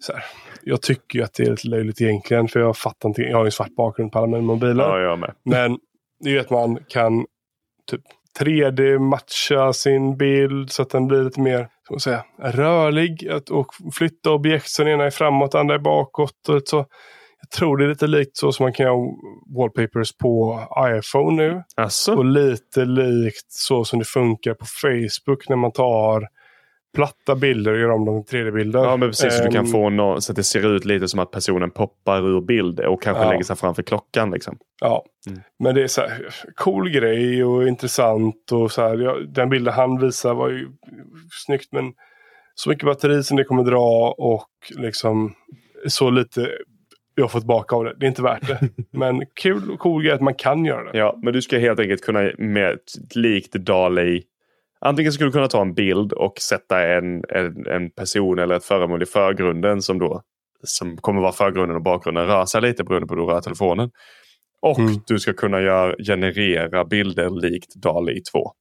så här, jag tycker ju att det är lite löjligt egentligen. För jag fattar inte. Jag har ju svart bakgrund på alla mina mobiler. Ja, jag med. Men det är ju att man kan typ 3D-matcha sin bild så att den blir lite mer ska man säga, rörlig. Att, och flytta objekt så den ena är framåt, andra är bakåt. Och så. Jag tror det är lite likt så som man kan göra wallpapers på iPhone nu. Alltså, Och lite likt så som det funkar på Facebook när man tar platta bilder och gör om dem till 3D-bilder. ja men precis. så du kan Ehm, få något så att det ser ut lite som att personen poppar ur bild och kanske Ja. lägger sig framför klockan. Liksom. Ja, Mm. men det är så här, cool grej och intressant. och så här, ja, Den bilden han visar var ju snyggt men så mycket batteri som det kommer dra och liksom så lite jag får tillbaka av det. Det är inte värt det. men kul och cool grej att man kan göra det. Ja, men du ska helt enkelt kunna med likt DALI. Antingen skulle du kunna ta en bild och sätta en, en, en person eller ett föremål i förgrunden som då som kommer vara förgrunden och bakgrunden rör sig lite beroende på hur du rör telefonen. Och Mm. du ska kunna göra, generera bilder likt DALI 2.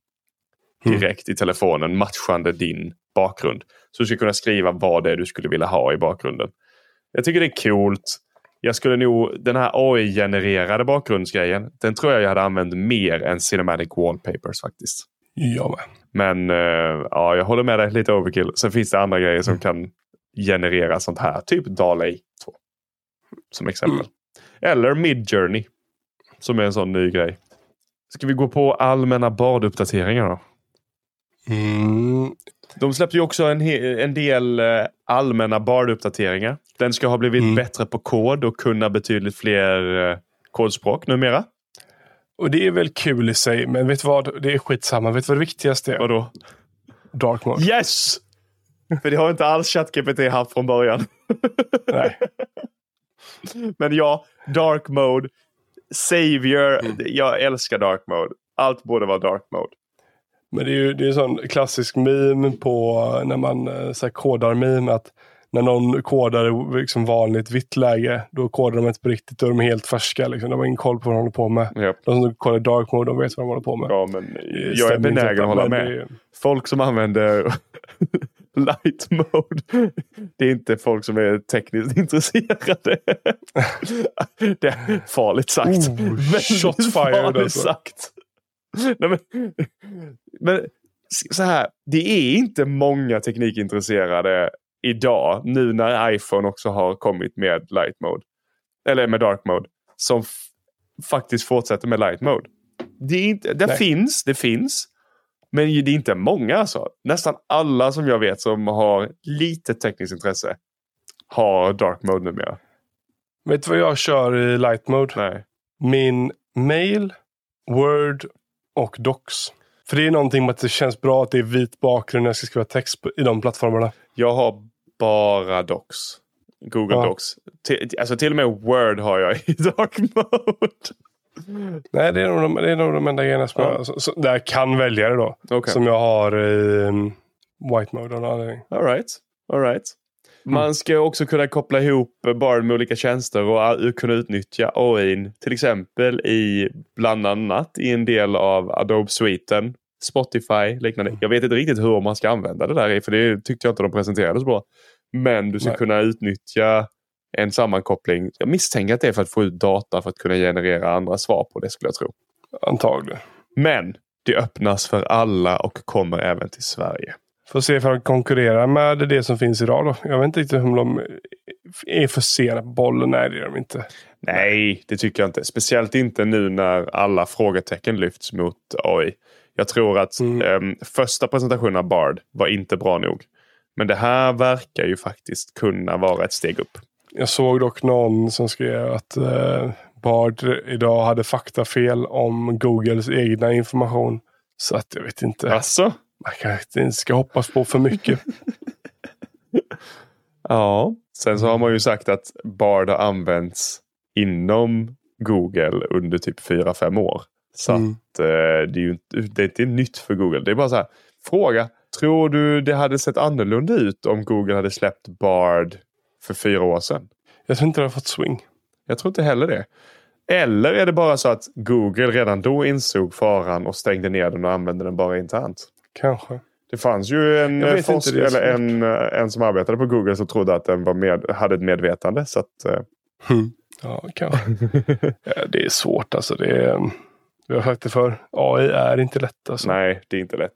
Mm. Direkt i telefonen matchande din bakgrund. Så du ska kunna skriva vad det är du skulle vilja ha i bakgrunden. Jag tycker det är coolt. Jag skulle nog, den här AI-genererade bakgrundsgrejen, den tror jag jag hade använt mer än Cinematic Wallpapers faktiskt. Jag med. Men eh, ja, jag håller med dig, lite overkill. Sen finns det andra grejer Mm. som kan generera sånt här. Typ DALI 2. Som exempel. Mm. Eller Midjourney. Som är en sån ny grej. Ska vi gå på allmänna barduppdateringar då? Mm. De släppte ju också en, en del eh, allmänna barduppdateringar. Den ska ha blivit Mm. bättre på kod och kunna betydligt fler eh, kodspråk numera. Och det är väl kul i sig, men vet du vad? Det är skitsamma. Vet du vad det viktigaste är? Vadå? Dark mode. Yes! För det har inte alls ChatGPT haft från början. Nej. Men ja, Dark Mode. Savior. Mm. Jag älskar Dark Mode. Allt borde vara Dark Mode. Men det är ju det är en sån klassisk meme på när man eh, så här, kodar meme att när någon kodar liksom vanligt vitt läge, då kodar de inte på riktigt. Då är de helt färska. Liksom. De har ingen koll på vad de håller på med. Ja, De som kodar dark mode, de vet vad de håller på med. ja men Det jag är stämmer benägen att hålla med. det Folk som använder light mode. Det är inte folk som är tekniskt intresserade. Det är farligt sagt. Oh, Väldigt farligt alltså. sagt. Nej, men, men så här, det är inte många teknikintresserade idag, nu när iPhone också har kommit med light mode. Eller med dark mode. Som faktiskt fortsätter med light mode. Det, inte, det Nej. finns, det finns. Men det är inte många alltså. Nästan alla som jag vet som har lite tekniskt intresse har dark mode numera. Vet du vad jag kör i light mode? Nej. Min mail, word och docs. För det är någonting med att det känns bra att det är vit bakgrund när jag ska skriva text i de plattformarna. Jag har bara Docs. Google Ja. Docs. Till, alltså till och med Word har jag i dark mode. Nej, det är nog de, det är nog de enda grejerna som Ja. jag, så, så, där jag kan välja det då. Okej. Som jag har i um, white mode av någon anledning. All right. All right. Man ska också kunna koppla ihop Bard med olika tjänster och kunna utnyttja AI. Till exempel i bland annat i en del av Adobe-sviten. Spotify, liknande. Jag vet inte riktigt hur man ska använda det där i, för det tyckte jag inte de presenterade så bra. Men du ska Nej. kunna utnyttja en sammankoppling. Jag misstänker att det är för att få ut data för att kunna generera andra svar på det skulle jag tro. Antagligen. Men det öppnas för alla och kommer även till Sverige. Får se ifall de konkurrerar med det som finns idag då. Jag vet inte riktigt om de är för sena på bollen. Nej, det är de inte. Nej, det tycker jag inte. Speciellt inte nu när alla frågetecken lyfts mot AI. Jag tror att Mm. ehm, första presentationen av Bard var inte bra nog. Men det här verkar ju faktiskt kunna vara ett steg upp. Jag såg dock någon som skrev att eh, Bard idag hade faktafel om Googles egna information. Så att jag vet inte. Alltså, Man kanske inte ska hoppas på för mycket. Ja, sen så har man ju sagt att Bard har använts inom Google under typ 4-5 år. Så Mm. att eh, det är ju inte, det är inte nytt för Google. Det är bara så här, fråga. Tror du det hade sett annorlunda ut om Google hade släppt Bard för fyra år sedan? Jag tror inte det har fått swing. Jag tror inte heller det. Eller är det bara så att Google redan då insåg faran och stängde ner den och använde den bara internt? Kanske. Det fanns ju en, forsk- eller en, eh, en som arbetade på Google som trodde att den var med, hade ett medvetande. Så att, Hmm. Ja, kanske. det är svårt alltså. Det är, vi har sagt det för. AI är inte lätt alltså. nej, det är inte lätt.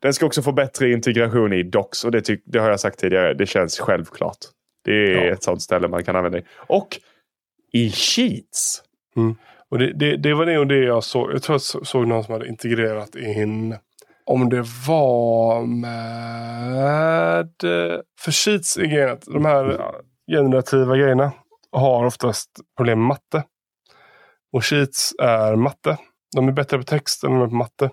Den ska också få bättre integration i Docs och det, tyck, det har jag sagt tidigare. Det känns självklart. Det är Ja. ett sånt ställe man kan använda. Och i Sheets. Och det, det, det var det och det jag såg. Jag tror jag så- såg någon som hade integrerat in. Om det var med... För Sheets är grejen de här generativa grejerna har oftast problem med matte. Och Sheets är matte. De är bättre på text än de är på matte.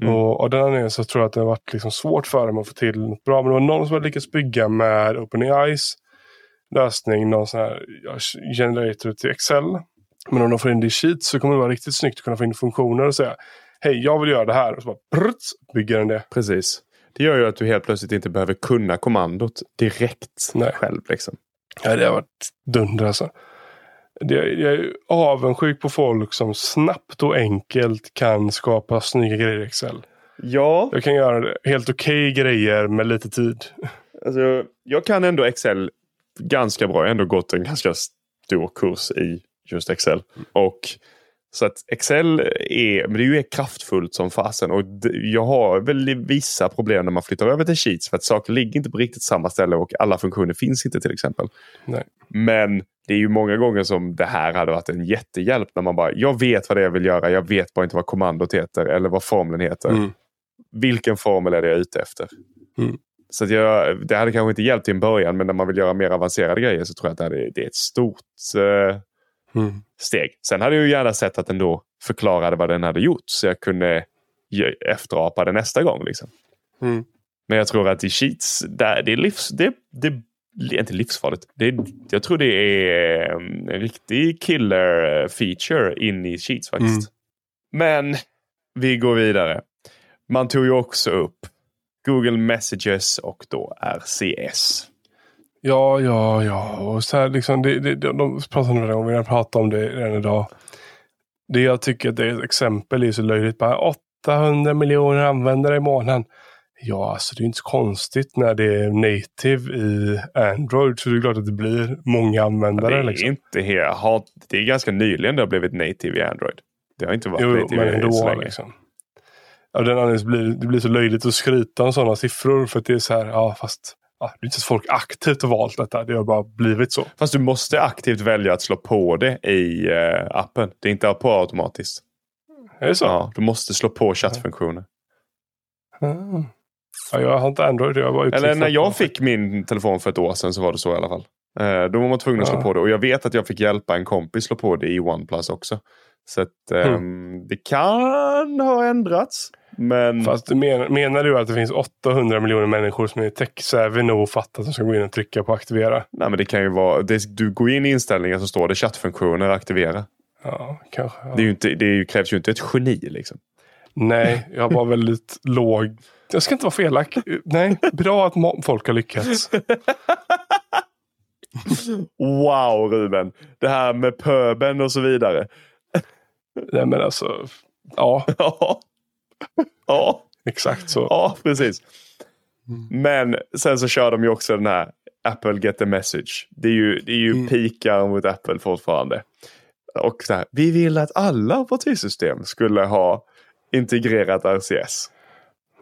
Mm. Och av den anledningen så tror jag att det har varit liksom svårt för dem att få till något bra. Men det var någon som hade lyckats bygga med OpenAIs lösning, någon sån här generator till Excel. Men om de får in det i Sheets så kommer det vara riktigt snyggt att kunna få in funktioner och säga Hej, jag vill göra det här. Och så bara pruts, bygger den det. Precis. Det gör ju att du helt plötsligt inte behöver kunna kommandot direkt Nej. själv. Liksom. Ja, det har varit dunder alltså. Jag är avundsjuk på folk som snabbt och enkelt kan skapa snygga grejer i Excel. Ja, Jag kan göra helt okej grejer med lite tid. Alltså, jag kan ändå Excel ganska bra. Jag har ändå gått en ganska stor kurs i just Excel. Och så att Excel är, men det är ju kraftfullt som fasen. Och jag har väl vissa problem när man flyttar över till Sheets. För att saker ligger inte på riktigt samma ställe och alla funktioner finns inte till exempel. Nej. Men det är ju många gånger som det här hade varit en jättehjälp. När man bara, jag vet vad det är jag vill göra. Jag vet bara inte vad kommandot heter eller vad formeln heter Mm. vilken formel är det jag är ute efter? Mm. Så att jag, det hade kanske inte hjälpt i en början men när man vill göra mer avancerade grejer så tror jag att det, hade, det är ett stort eh, Mm. steg. Sen hade jag ju gärna sett att den då förklarade vad den hade gjort så jag kunde efterapa det nästa gång. Liksom. Mm. Men jag tror att i där, det är livs... Det, det, inte livsfarligt. Det jag tror det är mm, en riktig killer feature in i Sheets faktiskt. Men vi går vidare. Man tog ju också upp Google Messages och då RCS. Ja, ja, ja. Och så här, liksom, det, det, de, de pratar några gånger, vi har pratat om det redan idag. Det jag tycker att det är ett exempel är så löjligt. Bara 800 miljoner användare i månaden. Ja, alltså det är inte så konstigt när det är native i Android. Så det är klart att det blir många Det användare. är, liksom. inte helt, har, det är ganska nyligen det har blivit native i Android. Det har inte varit Jo, native men i- så ändå. länge. Liksom. Av den anledningen blir det, det blir så löjligt att skryta om sådana siffror. För att det är så här, ja fast ja, det är inte så att folk aktivt har valt detta. Det har bara blivit så. Fast du måste aktivt välja att slå på det i eh, appen. Det är inte på automatiskt. Är det så? Ja, du måste slå på chattfunktionen. Mm. Ja, jag har inte Android. Jag var Eller när jag fick min telefon för ett år sedan så var det så i alla fall. Eh, då var man tvungen att slå Ja. på det. Och jag vet att jag fick hjälpa en kompis slå på det i OnePlus också. Så att, ehm, det kan ha ändrats. Men Fast du men, menar du att det finns 800 miljoner människor som är tech-savvy nog och fattar att de ska gå in och trycka på aktivera? nej, men det kan ju vara, det, du går in i inställningar så står det chattfunktioner aktivera. Ja, kanske. Ja. Det, är inte, det är krävs ju inte ett geni liksom. Nej, jag bara väldigt låg... Jag ska inte vara fel elak. Nej, bra att folk har lyckats. Wow Ruben! Det här med pöben och så vidare. Nej, men alltså... Ja, Ja, ja, exakt så. ja precis. Men sen så kör de ju också den här Apple Get the Message. Det är ju, det är ju Mm. pikar mot Apple fortfarande. Och så här, vi vill att alla operativsystem skulle ha integrerat RCS.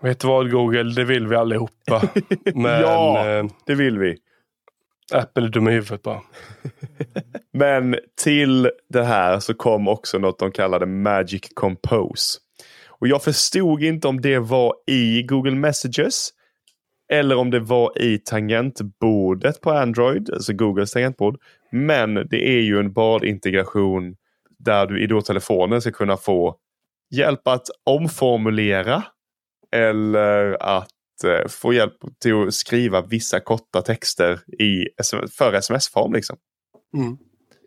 Vet du vad Google, det vill vi allihopa. Men Ja. eh, Det vill vi. Apple är dum i huvudet bara. Men till det här så kom också något de kallade Magic Compose. Och jag förstod inte om det var i Google Messages eller om det var i tangentbordet på Android, alltså Googles tangentbord. Men det är ju en badintegration där du i då telefonen ska kunna få hjälp att omformulera eller att eh, få hjälp till att skriva vissa korta texter i, för sms-form. Liksom. Mm.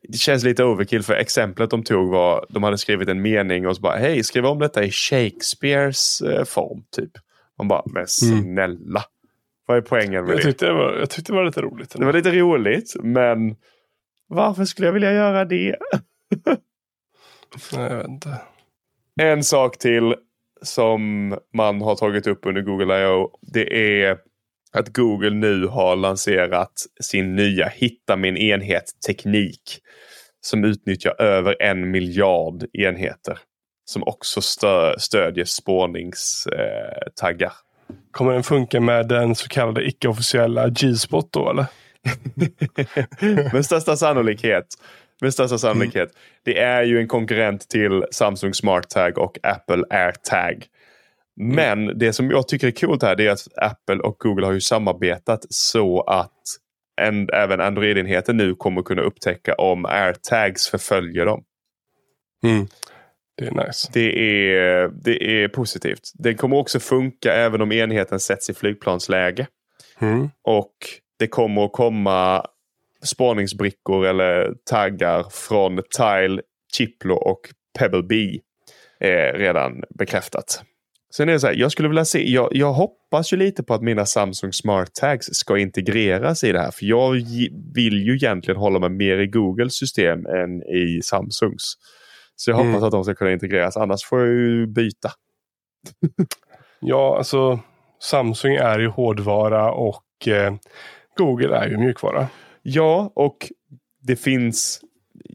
Det känns lite overkill för exemplet de tog var de hade skrivit en mening och så bara hej skriv om detta i Shakespeares eh, form. typ. Man bara men snälla. Vad är poängen med Jag tyckte det var, jag tyckte det var lite roligt. Det var lite roligt men varför skulle jag vilja göra det? Nej, jag vet inte. En sak till som man har tagit upp under Google I.O. Det är att Google nu har lanserat sin nya Hitta min enhet-teknik. Som utnyttjar över en miljard enheter. Som också stö stödjer spårningstaggar. Kommer den funka med den så kallade icke-officiella G-spot då eller? med största sannolikhet. Med största sannolikhet. Det är ju en konkurrent till Samsung Smart Tag och Apple AirTag. Men det som jag tycker är coolt här det är att Apple och Google har ju samarbetat så att en, även Android-enheter nu kommer kunna upptäcka om AirTags förföljer dem. Mm. Det är nice. Det är, det är positivt. Den kommer också funka även om enheten sätts i flygplansläge. Mm. Och det kommer att komma spårningsbrickor eller taggar från Tile, Chiplo och Pebble Bee. Eh, redan bekräftat. Sen är det så här, jag skulle vilja se, jag, jag hoppas ju lite på att mina Samsung Smart Tags ska integreras i det här. För jag vill ju egentligen hålla mig mer i Googles system än i Samsungs. Så jag hoppas Mm. att de ska kunna integreras, annars får jag ju byta. Ja, alltså Samsung är ju hårdvara och eh, Google är ju mjukvara. Ja, och det finns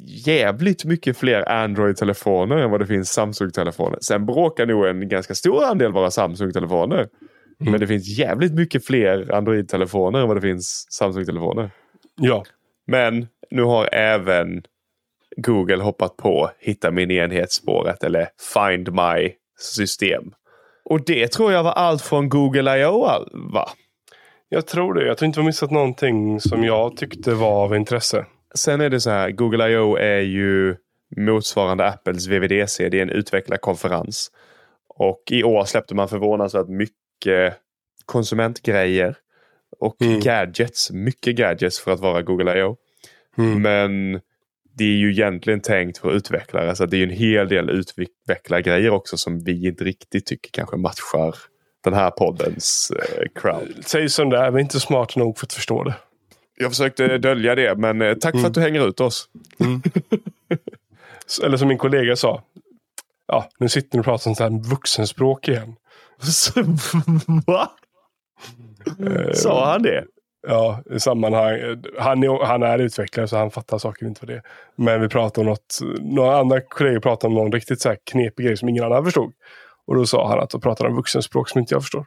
jävligt mycket fler Android-telefoner än vad det finns Samsung-telefoner. Sen bråkar nog en ganska stor andel vara Samsung-telefoner. Men det finns jävligt mycket fler Android-telefoner än vad det finns Samsung-telefoner. Ja, Men nu har även Google hoppat på hitta min enhetsspåret eller find my system. Och det tror jag var allt från Google I.O. va? jag tror det. Jag tror inte vi missat någonting som jag tyckte var av intresse. Sen är det så här, Google I.O. är ju motsvarande Apples VVDC. Det är en utvecklarkonferens. Och i år släppte man förvånansvärt mycket konsumentgrejer. Och Mm. gadgets. Mycket gadgets för att vara Google I.O. Mm. Men det är ju egentligen tänkt för utvecklare. Så det är ju en hel del utvecklargrejer också som vi inte riktigt tycker kanske matchar den här poddens eh, crowd. Säg som det är, vi är inte smart nog för att förstå det. Jag försökte dölja det, men eh, tack för att du hänger ut oss. S- Eller som min kollega sa. Ja, nu sitter ni och pratar sånt här vuxenspråk igen. Va? Eh, Sa han det? Ja, i sammanhang. Han är, han är utvecklare så han fattar saker inte för det. Men vi pratade om något. Några andra kollegor pratade om någon riktigt så här knepig grej som ingen annan förstod. Och då sa han att de pratade om vuxenspråk som inte jag förstår.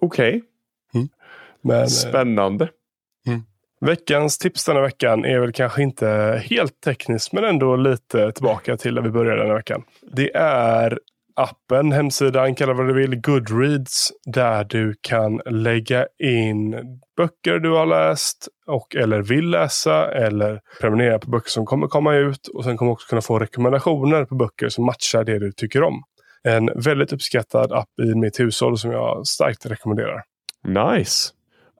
Okej, Men eh, spännande veckans tips denna veckan är väl kanske inte helt tekniskt men ändå lite tillbaka till där vi började denna veckan. Det är appen, hemsidan, kalla vad du vill, Goodreads, där du kan lägga in böcker du har läst och eller vill läsa eller prenumerera på böcker som kommer komma ut och sen kommer du också kunna få rekommendationer på böcker som matchar det du tycker om. En väldigt uppskattad app i mitt hushåll som jag starkt rekommenderar. Nice.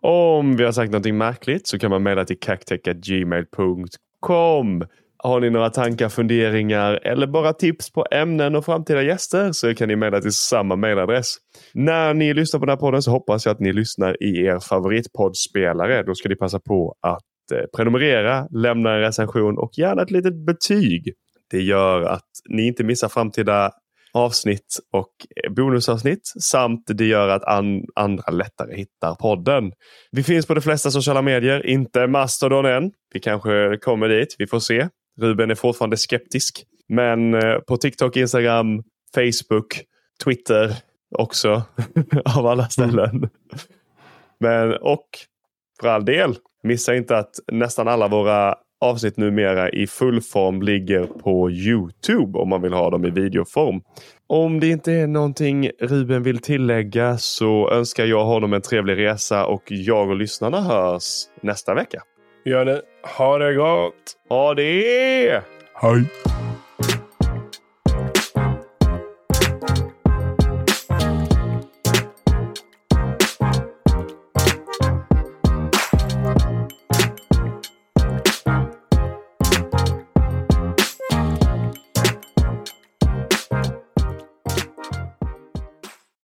Om vi har sagt någonting märkligt så kan man mejla till kaktek.gmail.com. Har ni några tankar, funderingar eller bara tips på ämnen och framtida gäster så kan ni mejla till samma mejladress. När ni lyssnar på den här podden så hoppas jag att ni lyssnar i er favoritpoddspelare. Då ska ni passa på att eh, prenumerera, lämna en recension och gärna ett litet betyg. Det gör att ni inte missar framtida avsnitt och bonusavsnitt samt det gör att an andra lättare hittar podden. Vi finns på de flesta sociala medier, inte Mastodon än. Vi kanske kommer dit, vi får se. Ruben är fortfarande skeptisk. Men eh, på TikTok, Instagram, Facebook, Twitter också. av alla ställen. Men och för all del, missa inte att nästan alla våra avsnitt numera i full form ligger på Youtube om man vill ha dem i videoform. Om det inte är någonting Ruben vill tillägga så önskar jag honom en trevlig resa och jag och lyssnarna hörs nästa vecka. Gör ni. Ha det gott! Ha det! Hej!